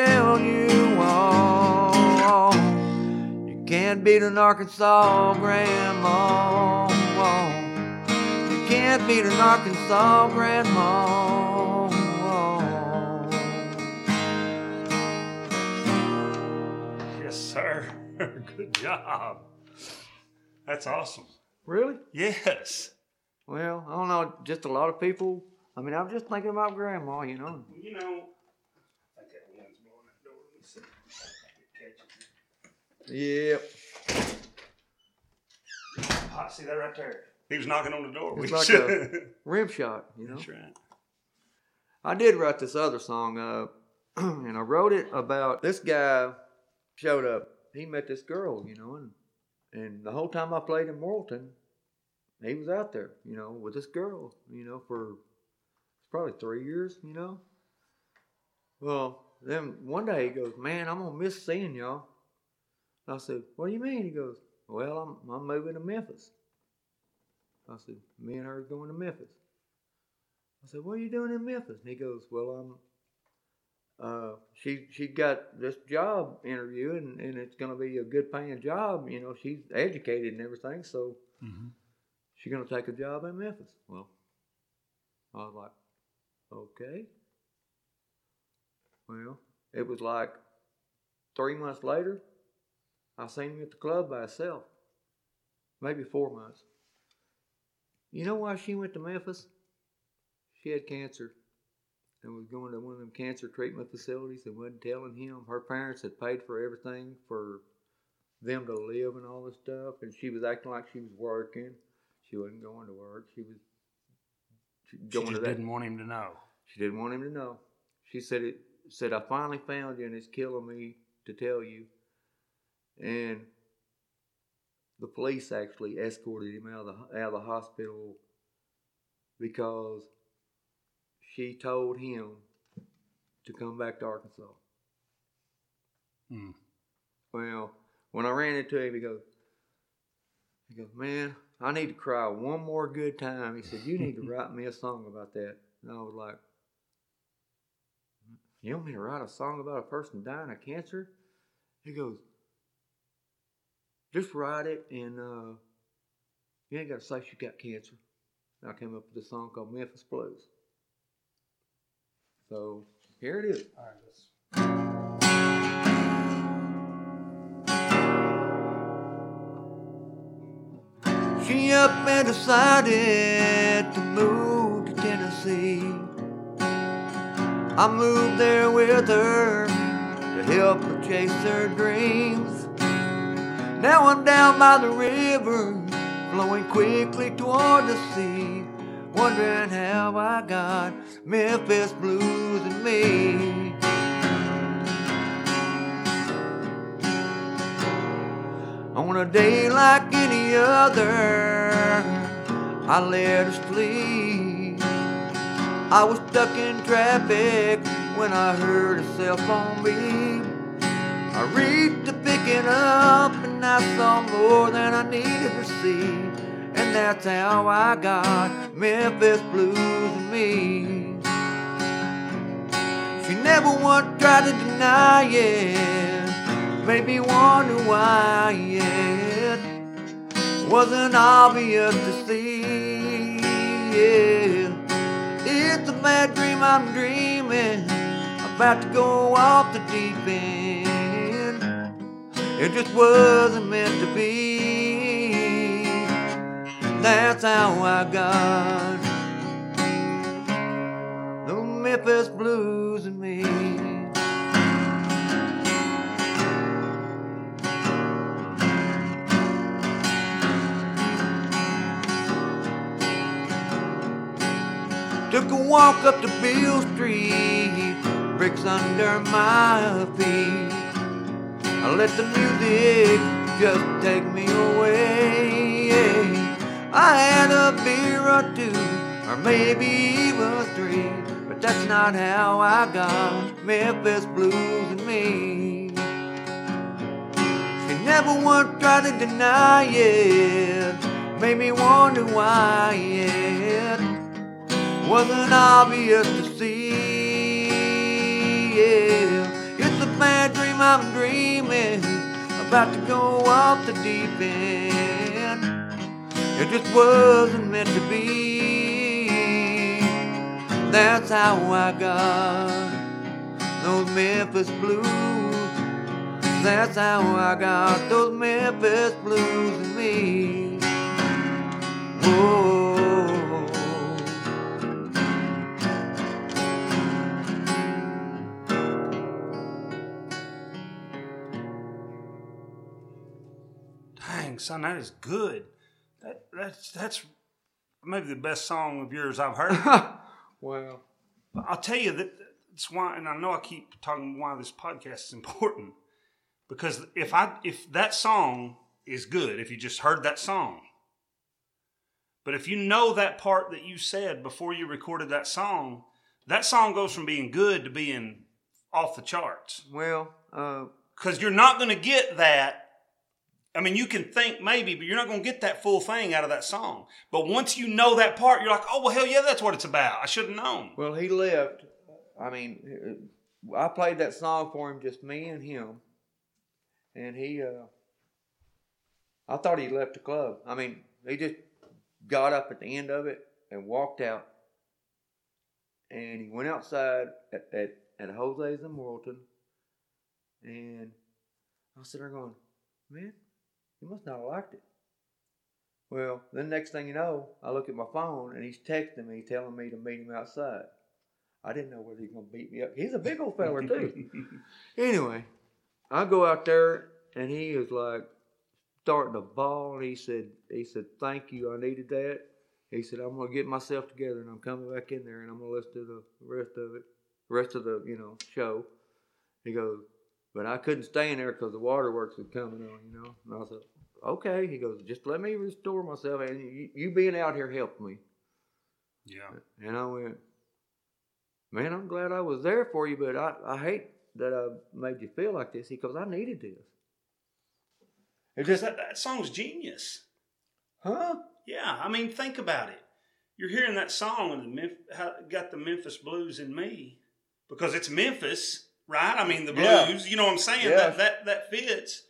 can't beat an Arkansas grandma. You can't beat an Arkansas grandma.
Yes, sir. Good job. That's awesome.
Really?
Yes.
Well, I don't know. Just a lot of people. I mean, I'm just thinking about grandma, you know.
You know, I think wind's blowing that door. Let me see. It catches it.
Yep.
Ah, see that right there? He was knocking on the door.
It's
We
like
a
Rim shot, you know.
That's right.
I did write this other song, uh, and I wrote it about this guy showed up. He met this girl, you know, and And the whole time I played in Morrilton, he was out there, you know, with this girl, you know, for probably three years, you know. Well, then one day he goes, "Man, I'm gonna miss seeing y'all." I said, "What do you mean?" He goes, "Well, I'm I'm moving to Memphis." I said, "Me and her are going to Memphis." I said, "What are you doing in Memphis?" And he goes, "Well, I'm." Uh, she she got this job interview and, and it's gonna be a good paying job. You know, she's educated and everything, so
Mhm.
she's gonna take a job in Memphis. Well, I was like, okay. Well, it was like three months later, I seen him at the club by himself. Maybe four months. You know why she went to Memphis? She had cancer and was going to one of them cancer treatment facilities and wasn't telling him. Her parents had paid for everything for them to live and all this stuff, and she was acting like she was working. She wasn't going to work. She was she
She just
to that.
didn't want him to know.
She didn't want him to know. She said it said I finally found you and it's killing me to tell you. And the police actually escorted him out of the out of the hospital because she told him to come back to Arkansas.
Hmm.
Well, when I ran into him, he goes, he goes, man, I need to cry one more good time. He said, you need to write me a song about that. And I was like, you want me to write a song about a person dying of cancer? He goes, just write it and uh, you ain't got to say she got cancer. And I came up with a song called Memphis Blues. So here it is.
All right, let's.
She up and decided to move to Tennessee. I moved there with her to help her chase her dreams. Now I'm down by the river, flowing quickly toward the sea, wondering how I got Memphis blues in me. On a day like any other, I let her sleep. I was stuck in traffic when I heard a cell phone beep. I reached up and I saw more than I needed to see. And that's how I got Memphis blues in me. She never once tried to deny it. Made me wonder why it wasn't obvious to see. Yeah. It's a bad dream I'm dreaming, about to go off the deep end. It just wasn't meant to be. That's how I got the Memphis blues in me. Took a walk up to Beale Street, bricks under my feet. I let the music just take me away. I had a beer or two, or maybe even three, but that's not how I got Memphis blues in me. She never once tried to deny it, made me wonder why it wasn't obvious to see. I'm dreaming, about to go off the deep end. It just wasn't meant to be. That's how I got those Memphis blues. That's how I got those Memphis blues in me. Whoa.
Dang, son, that is good. That that's that's maybe the best song of yours I've heard.
Wow.
But I'll tell you that it's why, and I know I keep talking why this podcast is important because if I if that song is good if you just heard that song. But if you know that part that you said before you recorded that song, that song goes from being good to being off the charts.
Well, uh,
Because you're not going to get that. I mean, you can think maybe, but you're not going to get that full thing out of that song. But once you know that part, you're like, oh, well, hell yeah, that's what it's about. I should have known.
well, he left. I mean, uh, I played that song for him, just me and him, and he. Uh, I thought he left the club. I mean, he just got up at the end of it and walked out, and he went outside at at, at Jose's in Morrilton, and I sitting there going, man, he must not have liked it. Well, then next thing you know, I look at my phone and he's texting me telling me to meet him outside. I didn't know whether he's gonna beat me up. He's a big old feller too. anyway, I go out there and he is like starting to bawl and he said he said, Thank you, I needed that. He said, I'm gonna get myself together and I'm coming back in there and I'm gonna listen to the rest of it, rest of the, you know, show. He goes, but I couldn't stay in there because the waterworks was coming on, you know. And I said, okay. He goes, just let me restore myself, and you, you being out here helped me.
Yeah.
And I went, man, I'm glad I was there for you, but I, I hate that I made you feel like this. He goes, I needed this. It
Because
just,
that, that song's genius.
huh?
Yeah, I mean, think about it. You're hearing that song and got the Memphis blues in me because it's Memphis, right? I mean, the
Yeah.
blues. You know what I'm saying?
Yeah.
That that that fits.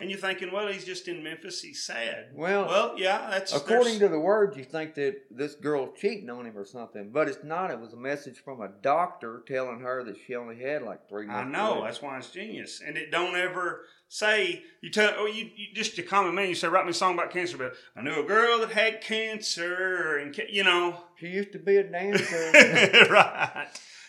And you're thinking, well, he's just in Memphis. He's sad.
Well,
well, yeah, that's
According to the words, you think that this girl's cheating on him or something, but it's not. It was a message from a doctor telling her that she only had like three
I
months. to
know
live.
that's why it's genius, and it don't ever say you tell. Oh, you, you just your common man. You say write me a song about cancer, but I knew a girl that had cancer, and ca- you know,
She used to be a dancer.
right?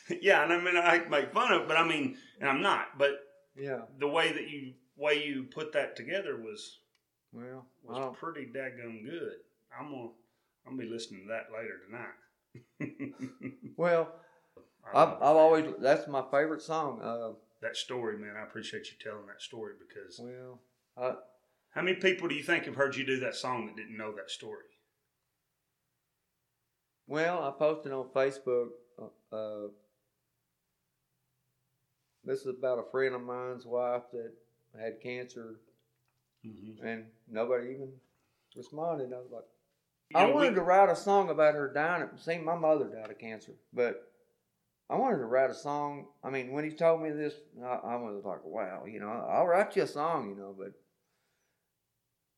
Yeah, and I mean I make fun of it, but I mean, and I'm not. But
yeah.
the way that you way you put that together was
Well,
was pretty daggum good. I'm gonna I'm gonna be listening to that later tonight.
well, I've, I've always that's my favorite song. Uh,
that story, man. I appreciate you telling that story because
well, I,
how many people do you think have heard you do that song that didn't know that story?
well, I posted on Facebook. Uh, uh, this is about a friend of mine's wife that had cancer,
Mm-hmm.
and nobody even responded. I was like,
You
I
know,
wanted
we-
to write a song about her dying. See, my mother died of cancer, but I wanted to write a song. I mean, when he told me this, I, I was like, wow, you know, I'll write you a song, you know, but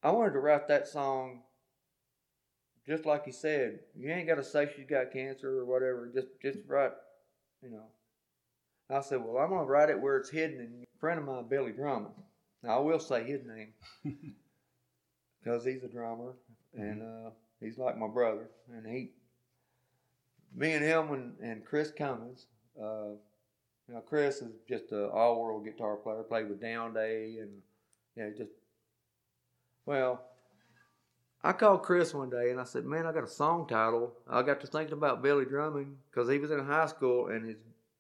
I wanted to write that song just like he said. You ain't got to say she's got cancer or whatever. Just, just write, you know. I said, well, I'm gonna write it where it's hidden. And a friend of mine, Billy Drummond. Now I will say his name because he's a drummer and uh, he's like my brother. And he, me and him and, and Chris Cummins. Uh, you know, Chris is just an all-world guitar player. Played with Down Day and yeah, just well. I called Chris one day and I said, "Man, I got a song title." I got to thinking about Billy Drummond because he was in high school and his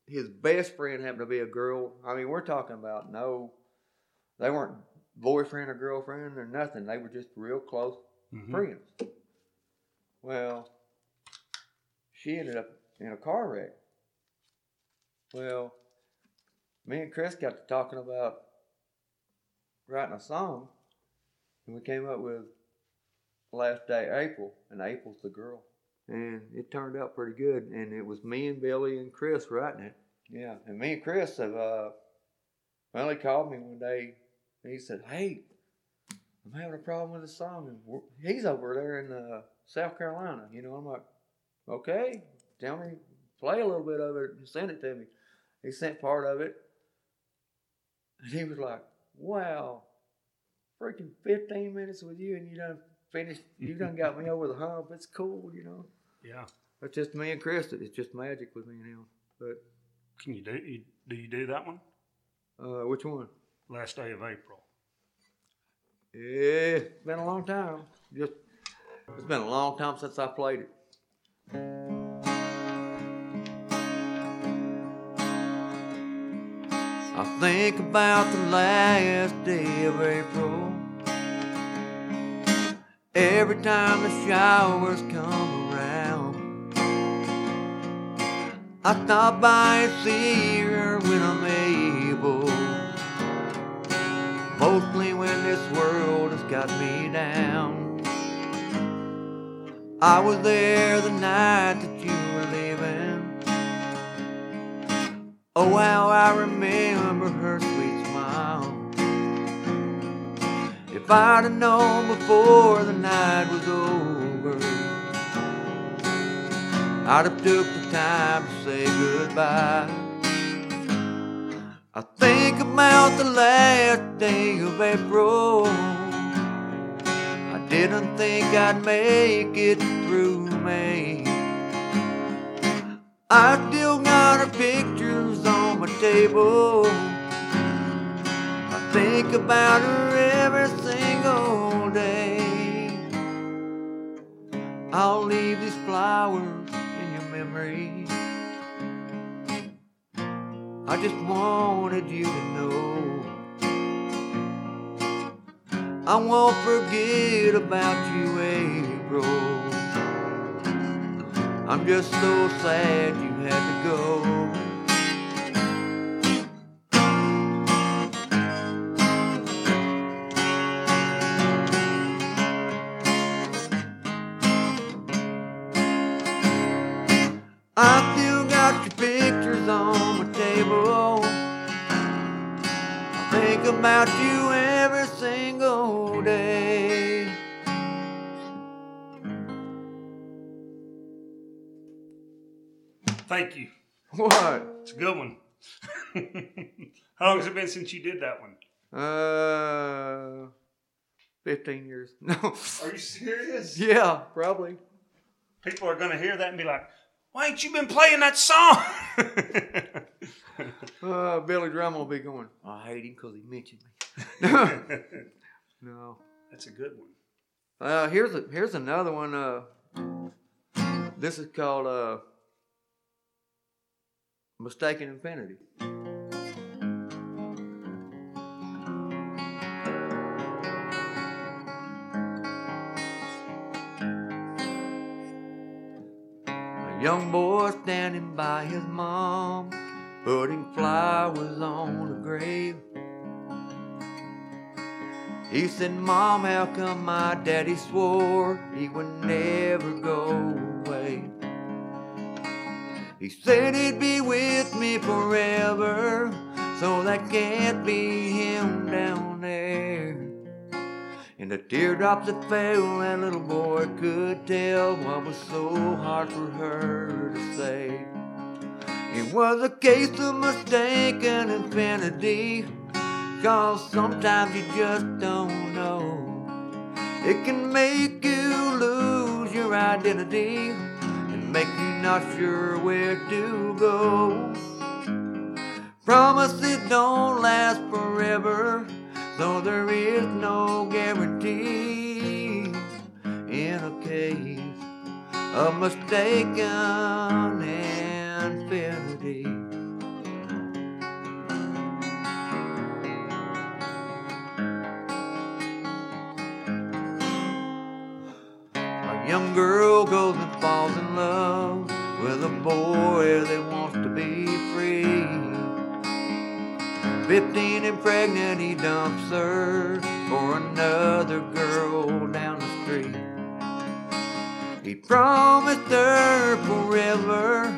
his best friend happened to be a girl. I mean, we're talking about no, they weren't boyfriend or girlfriend or nothing. They were just real close
Mhm.
friends. Well, she ended up in a car wreck. Well, me and Chris got to talking about writing a song, and we came up with last day April, and April's the girl. And it turned out pretty good, and it was me and Billy and Chris writing it. Yeah, and me and Chris have, uh, well, he called me one day, and he said, hey, I'm having a problem with the song, and he's over there in uh, South Carolina. You know, I'm like, okay, tell me, play a little bit of it, and send it to me. He sent part of it, and he was like, wow, freaking 15 minutes with you, and you done finished, you done got me over the hump. It's cool, you know.
Yeah.
That's just me and Chris. It's just magic with me and him. But
Can you do you, do you do that one?
uh, which one?
Last day of April.
Yeah, it's been a long time. Just it's been a long time since I played it. I think about the last day of April every time the showers come I stop by and see her when I'm able. Mostly when this world has got me down. I was there the night that you were leaving. Oh, how I remember her sweet smile. If I'd have known before the night was over, I'd have took the time to say goodbye. I think about the last day of April. I didn't think I'd make it through May. I still got her pictures on my table. I think about her every single day. I'll leave these flowers memory. I just wanted you to know. I won't forget about you, April. I'm just so sad you had to go. About you every single day.
Thank you.
What?
It's a good one. How long has it been since you did that one?
Uh, 15 years. No.
Are you serious?
Yeah, probably.
People are going to hear that and be like, why ain't you been playing that song?
Uh, Billy Drum will be going, I hate him because he mentioned me. no.
That's a good one.
Uh, here's a, here's another one. Uh, this is called uh, Mistaken Infinity. Young boy standing by his mom, putting flowers on the grave. He said, Mom, how come my daddy swore he would never go away? He said he'd be with me forever, so that can't be him down there. And the teardrops that fell, that little boy could tell what was so hard for her to say. It was a case of mistaken infinity. Cause sometimes you just don't know. It can make you lose your identity and make you not sure where to go. Promise it don't last forever, so there is no guarantee in a case of mistaken infinity. A young girl goes and falls in love with a boy that wants to be free. Fifteen and pregnant, he dumps her for another girl down the street. He promised her forever.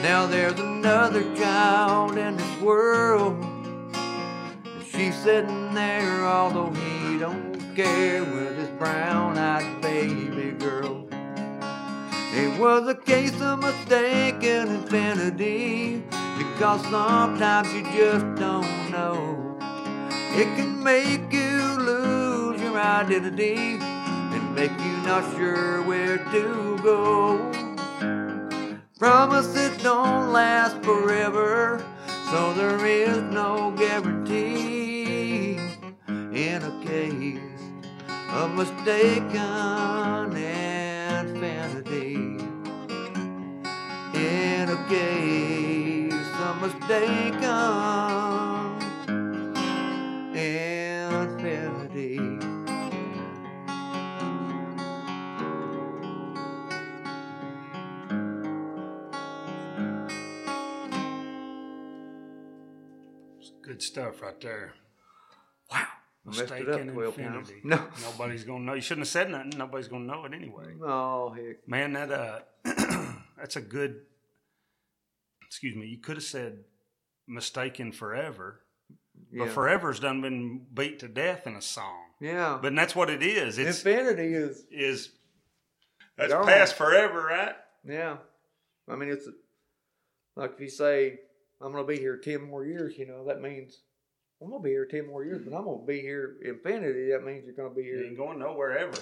Now there's another child in this world. She's sitting there, although he don't care, with his brown-eyed baby girl. It was a case of mistaken infinity because sometimes you just don't know. It can make you lose your identity and make you not sure where to go. Promise it don't last forever, so there is no guarantee in a case of mistaken infinity. In a case of mistaken and It's
good stuff right there.
Wow. Mistake
infinity.
No.
Nobody's going to know. You shouldn't have said nothing. Nobody's going to know it anyway.
Oh, heck.
Man, that uh, that's a good, excuse me, you could have said mistaken forever
yeah.
but forever's done been beat to death in a song.
yeah.
But that's what it is. It's
Infinity is,
is that's
Gone.
past forever, right?
yeah. I mean, it's like if you say, I'm going to be here 10 more years, you know, that means I'm going to be here 10 more years, but I'm going to be here infinity. That means you're going to be
You
here.
ain't going nowhere ever.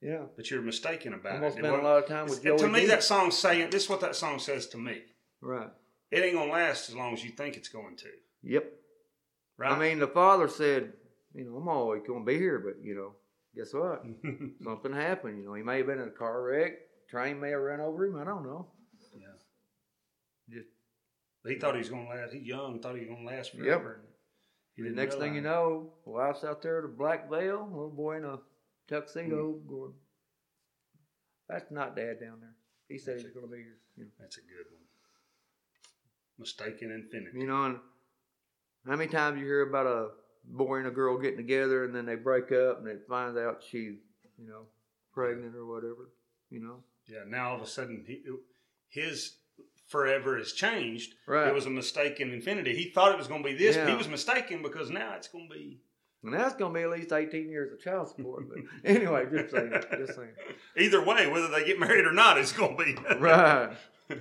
Yeah.
But you're mistaken about
I'm
it.
to spend a lot of time with Joey.
to me, that song's saying this is what that song says to me.
Right.
It ain't gonna last as long as you think it's going to.
Yep.
Right?
I mean, the father said, you know, I'm always going to be here, but, you know, guess what? Something happened. You know, he may have been in a car wreck. Train may have run over him. I don't know.
yeah.
Just
He thought he was gonna last. He's young. Thought he was gonna last
Yep.
forever. He
the next thing you know, wife's out there with a black veil, little boy in a tuxedo
Hmm.
going, that's not dad down there. He said he's going to be here. You know.
That's a good one. Mistaken infinity.
You know, and how many times you hear about a boy and a girl getting together and then they break up and it finds out she's, you know, pregnant or whatever, you know?
Yeah. Now all of a sudden, he, his forever has changed.
Right.
It was a mistaken infinity. He thought it was gonna be this, but he was mistaken because now it's gonna be.
And that's going to be at least 18 years of child support. But anyway, just saying. Just saying.
Either way, whether they get married or not, it's gonna be.
Right.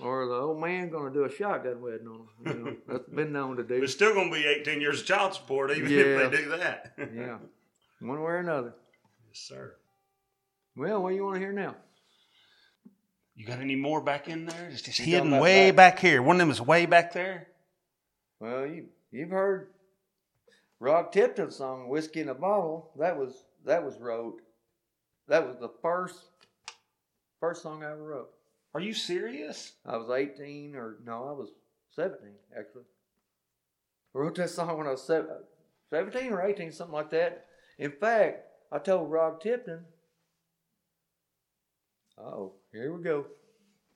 Or the old man going to do a shotgun wedding on them. You know, that's been known to do.
It's still gonna be 18 years of child support, even
Yeah.
if they do that.
Yeah. One way or another.
Yes, sir.
Well, what do you want to hear now?
You got any more back in there? It's just
You
hidden way
back-
back here. One of them is way back there.
Well, you you've heard Rob Tipton's song "Whiskey in a Bottle." That was that was wrote. That was the first first song I ever wrote.
Are you serious?
I was 18 or no, I was 17 actually. I wrote that song when I was sev- 17 or 18, something like that. In fact, I told Rob Tipton. Oh, here we go.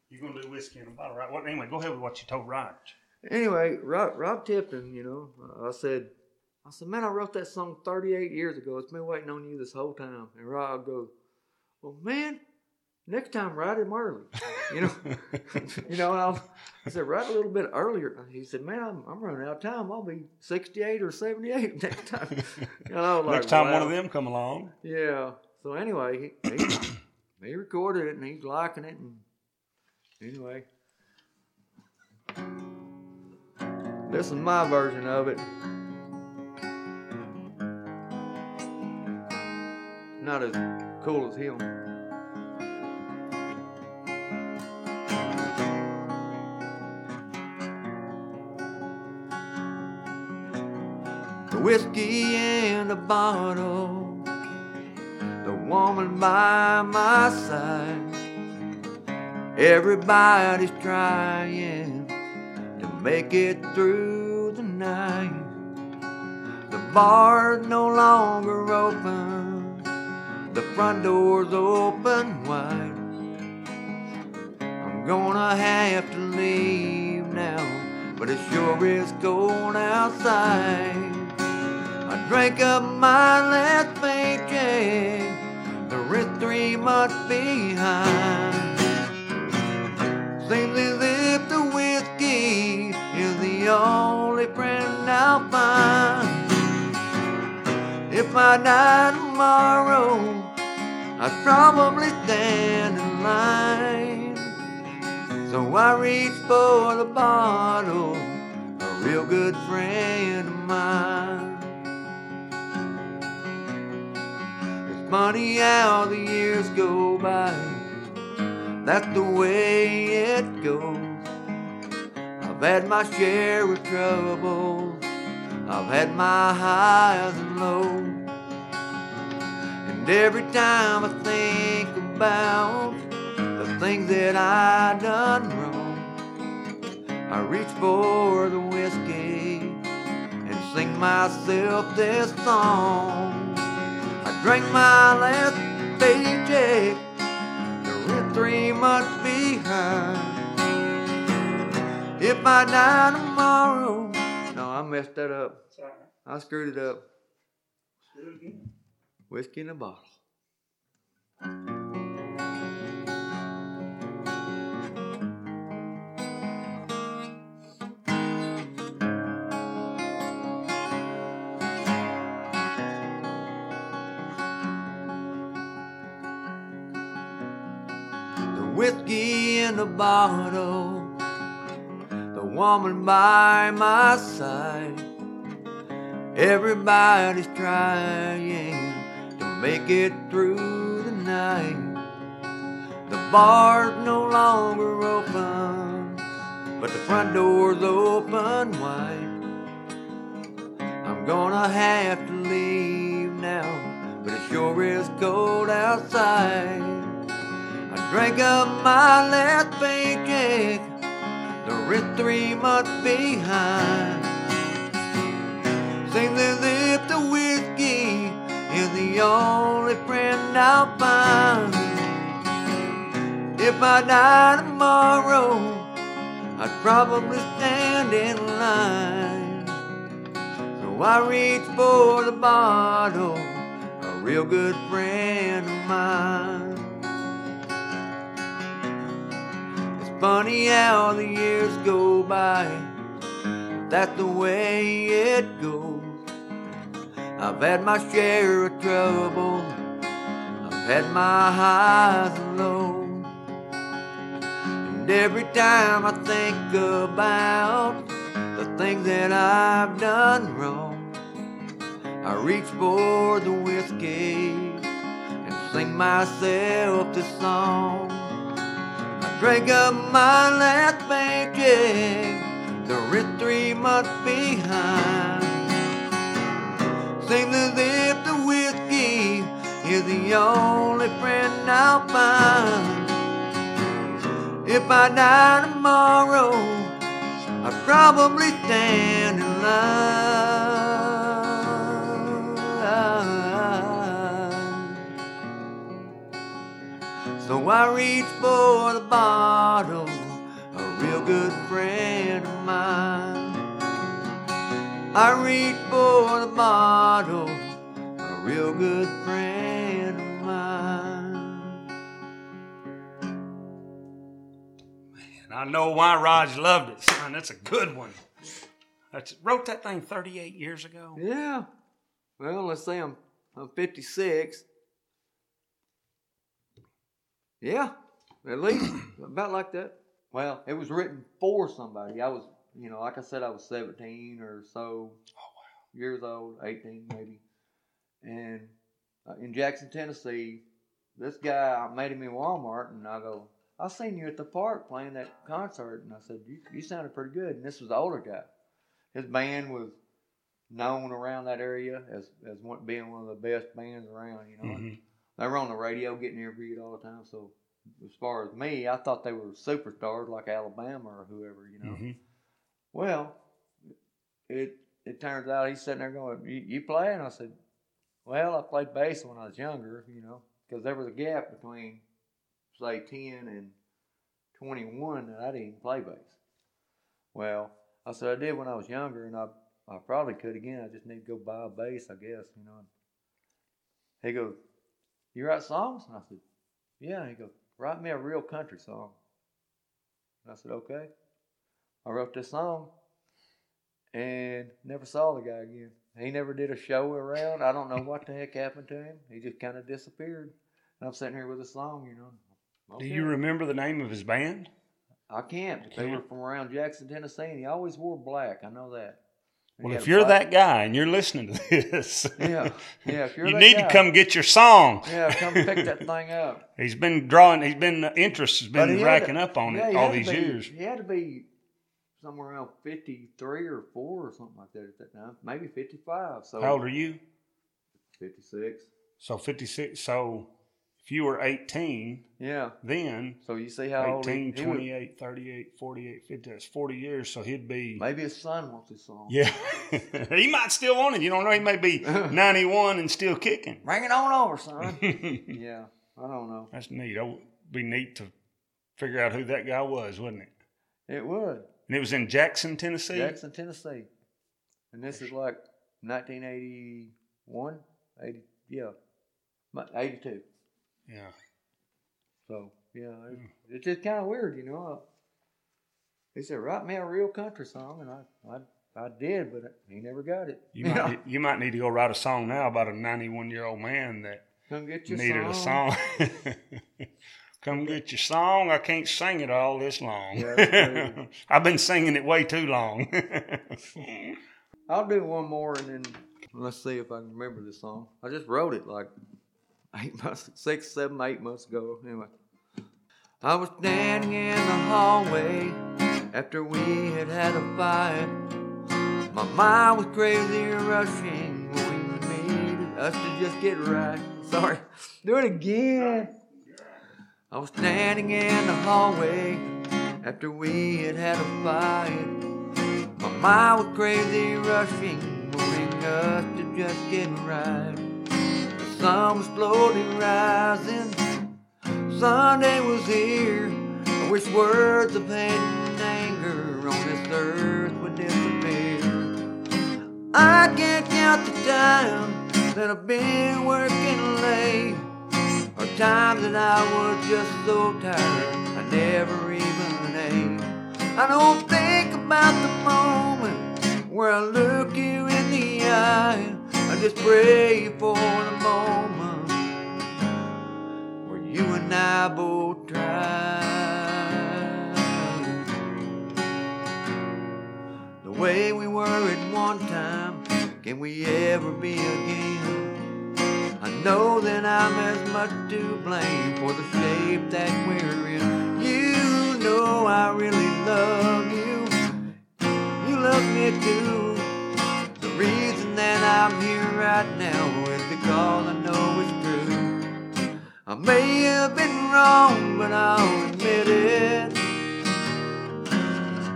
You're gonna do whiskey in a bottle, right? Well, anyway, go ahead with what you told Raj.
Anyway, Rob, Rob Tipton, you know, uh, I said, I said, man, I wrote that song 38 years ago. It's been waiting on you this whole time. And Rob goes, well, man, next time ride him early. You know, you know. I, was, I said, ride a little bit earlier. He said, man, I'm, I'm running out of time. I'll be 68 or 78 next time. You know, like,
Next time one of them come along.
Yeah. So anyway, he, he, he recorded it and he's liking it. And anyway, this is my version of it. Not as cool as him. Whiskey in a bottle the woman by my side. Everybody's trying to make it through the night. The bar's no longer open, the front door's open wide. I'm gonna have to leave now, but it sure is cold outside. Drank up my last paycheck, the rent three months behind. Seems as if the whiskey is the only friend I'll find. If I die tomorrow, I'd probably stand in line. So I reach for the bottle, a real good friend of mine. Funny how the years go by. That's the way it goes. I've had my share of troubles. I've had my highs and lows. And every time I think about the things that I done wrong, I reach for the whiskey and sing myself this song. Drank my last paycheck, the rent three months behind. If I die tomorrow, no, I messed that up.
Right.
I screwed it up.
Do it again.
Whiskey in a bottle. In the bottle, the woman by my side. Everybody's trying to make it through the night. The bar's no longer open, but the front door's open wide. I'm gonna have to leave now, but it sure is cold outside. I drank up my last paycheck, the rent three months behind. Seems as if the whiskey is the only friend I'll find. If I die tomorrow, I'd probably stand in line. So I reach for the bottle, a real good friend of mine. Funny how the years go by. That's the way it goes. I've had my share of trouble. I've had my highs and lows. And every time I think about the things that I've done wrong, I reach for the whiskey and sing myself this song. I drank up my last paycheck, the rent three months behind. Seems as if the whiskey is the only friend I'll find. If I die tomorrow, I'd probably stand in line. So I reach for the bottle, a real good friend of mine. I reach for the bottle, a real good friend of mine.
And I know why Raj loved it, son. That's a good one. That's wrote that thing 38 years ago.
Yeah. Well, let's say I'm I'm 56. Yeah, at least about like that. Well, it was written for somebody. I was, you know, like I said, I was 17 or so years old, 18 maybe. And uh, in Jackson, Tennessee, this guy, I met him in Walmart, and I go, I seen you at the park playing that concert, and I said, you, you sounded pretty good. And this was the older guy. His band was known around that area as as one, being one of the best bands around. You know,
Mhm.
They were on the radio getting interviewed all the time. So as far as me, I thought they were superstars like Alabama or whoever. You know.
Mhm.
Well, it it turns out he's sitting there going, "You, you play?" And I said, "Well, I played bass when I was younger, you know, because there was a gap between say ten and twenty one that I didn't play bass." Well, I said I did when I was younger, and I I probably could again. I just need to go buy a bass, I guess, you know. He goes, "You write songs?" And I said, "Yeah." And he goes, "Write me a real country song." And I said, "Okay." I wrote this song and never saw the guy again. He never did a show around. I don't know what the heck happened to him. He just kind of disappeared. And I'm sitting here with a song, you know.
Do you remember the name of his band?
I can't. But they were from around Jackson, Tennessee, and he always wore black. I know that.
Well, if you're that guy and you're listening to this,
Yeah, yeah, if you're
you need
guy.
to come get your song.
Yeah, come pick that thing up.
He's been drawing. He's been interest has been racking
to-
up on
yeah,
it all these
be-
years.
He had to be somewhere around 53 or 4 or something like that at that time. Maybe 55. So
How old are you?
56.
So 56. So if you were 18
Yeah.
then,
So you see how old
18,
he, he was-
28, 38, 48, 50, that's 40 years. So he'd be.
Maybe his son wants his song.
Yeah. he might still want it. You don't know. He may be 91 and still kicking.
Bring it on over, son. yeah. I don't know.
That's neat. it would be neat to figure out who that guy was, wouldn't it?
It would.
And it was in Jackson, Tennessee.
Jackson, Tennessee. And this is like 1981, 80, yeah, mu- 82.
Yeah.
So yeah, it, hmm. it's just kind of weird, you know. Uh, he said, "Write me a real country song," and I, I, I did, but he never got it.
You might you might need to go write a song now about a 91 year old man that
Come get your
needed
song.
a song. Come get your song. I can't sing it all this long.
Yeah.
I've been singing it way too long.
I'll do one more, and then let's see if I can remember this song. I just wrote it like eight months, six, seven, eight months ago. Anyway, I was standing in the hallway after we had had a fight. My mind was crazy rushing when we needed us to just get right. Sorry, do it again. I was standing in the hallway after we had had a fight. My mind was crazy rushing, moving us to just get right. Sun was slowly rising, Sunday was here. I wish words of hate and anger on this earth would disappear. I can't count the time that I've been working late, or times that I was just so tired I never even ate. I don't think about the moment where I look you in the eye. Just pray for the moment where you and I both try. The way we were at one time, can we ever be again? I know that I'm as much to blame for the shape that we're in. You know I really love you. You love me too. The that I'm here right now is because I know it's true. I may have been wrong, but I'll admit it.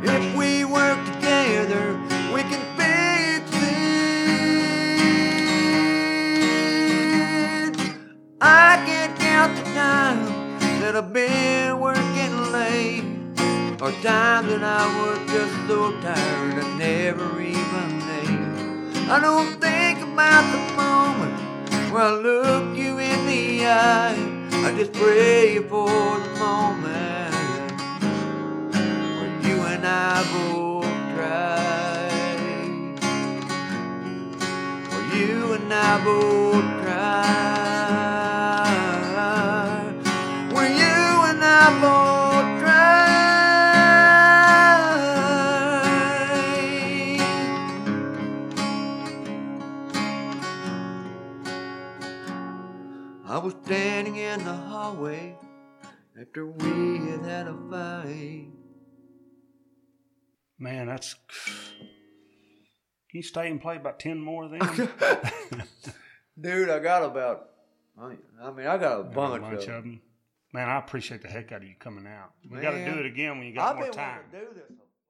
If we work together, we can fix it. I can't count the time that I've been working late, or times that I was just so tired I never even. I don't think about the moment where I look you in the eye. I just pray for the moment where you and I both cry. Where you and I both try. Hallway after we had had a fight.
Man, that's. Can you stay and play about 10 more of them?
Dude, I got about, I mean, I got a
Got
bunch,
a bunch
of
them. Man, I appreciate the heck out of you coming out. We got to do it again when you got
I've
more time.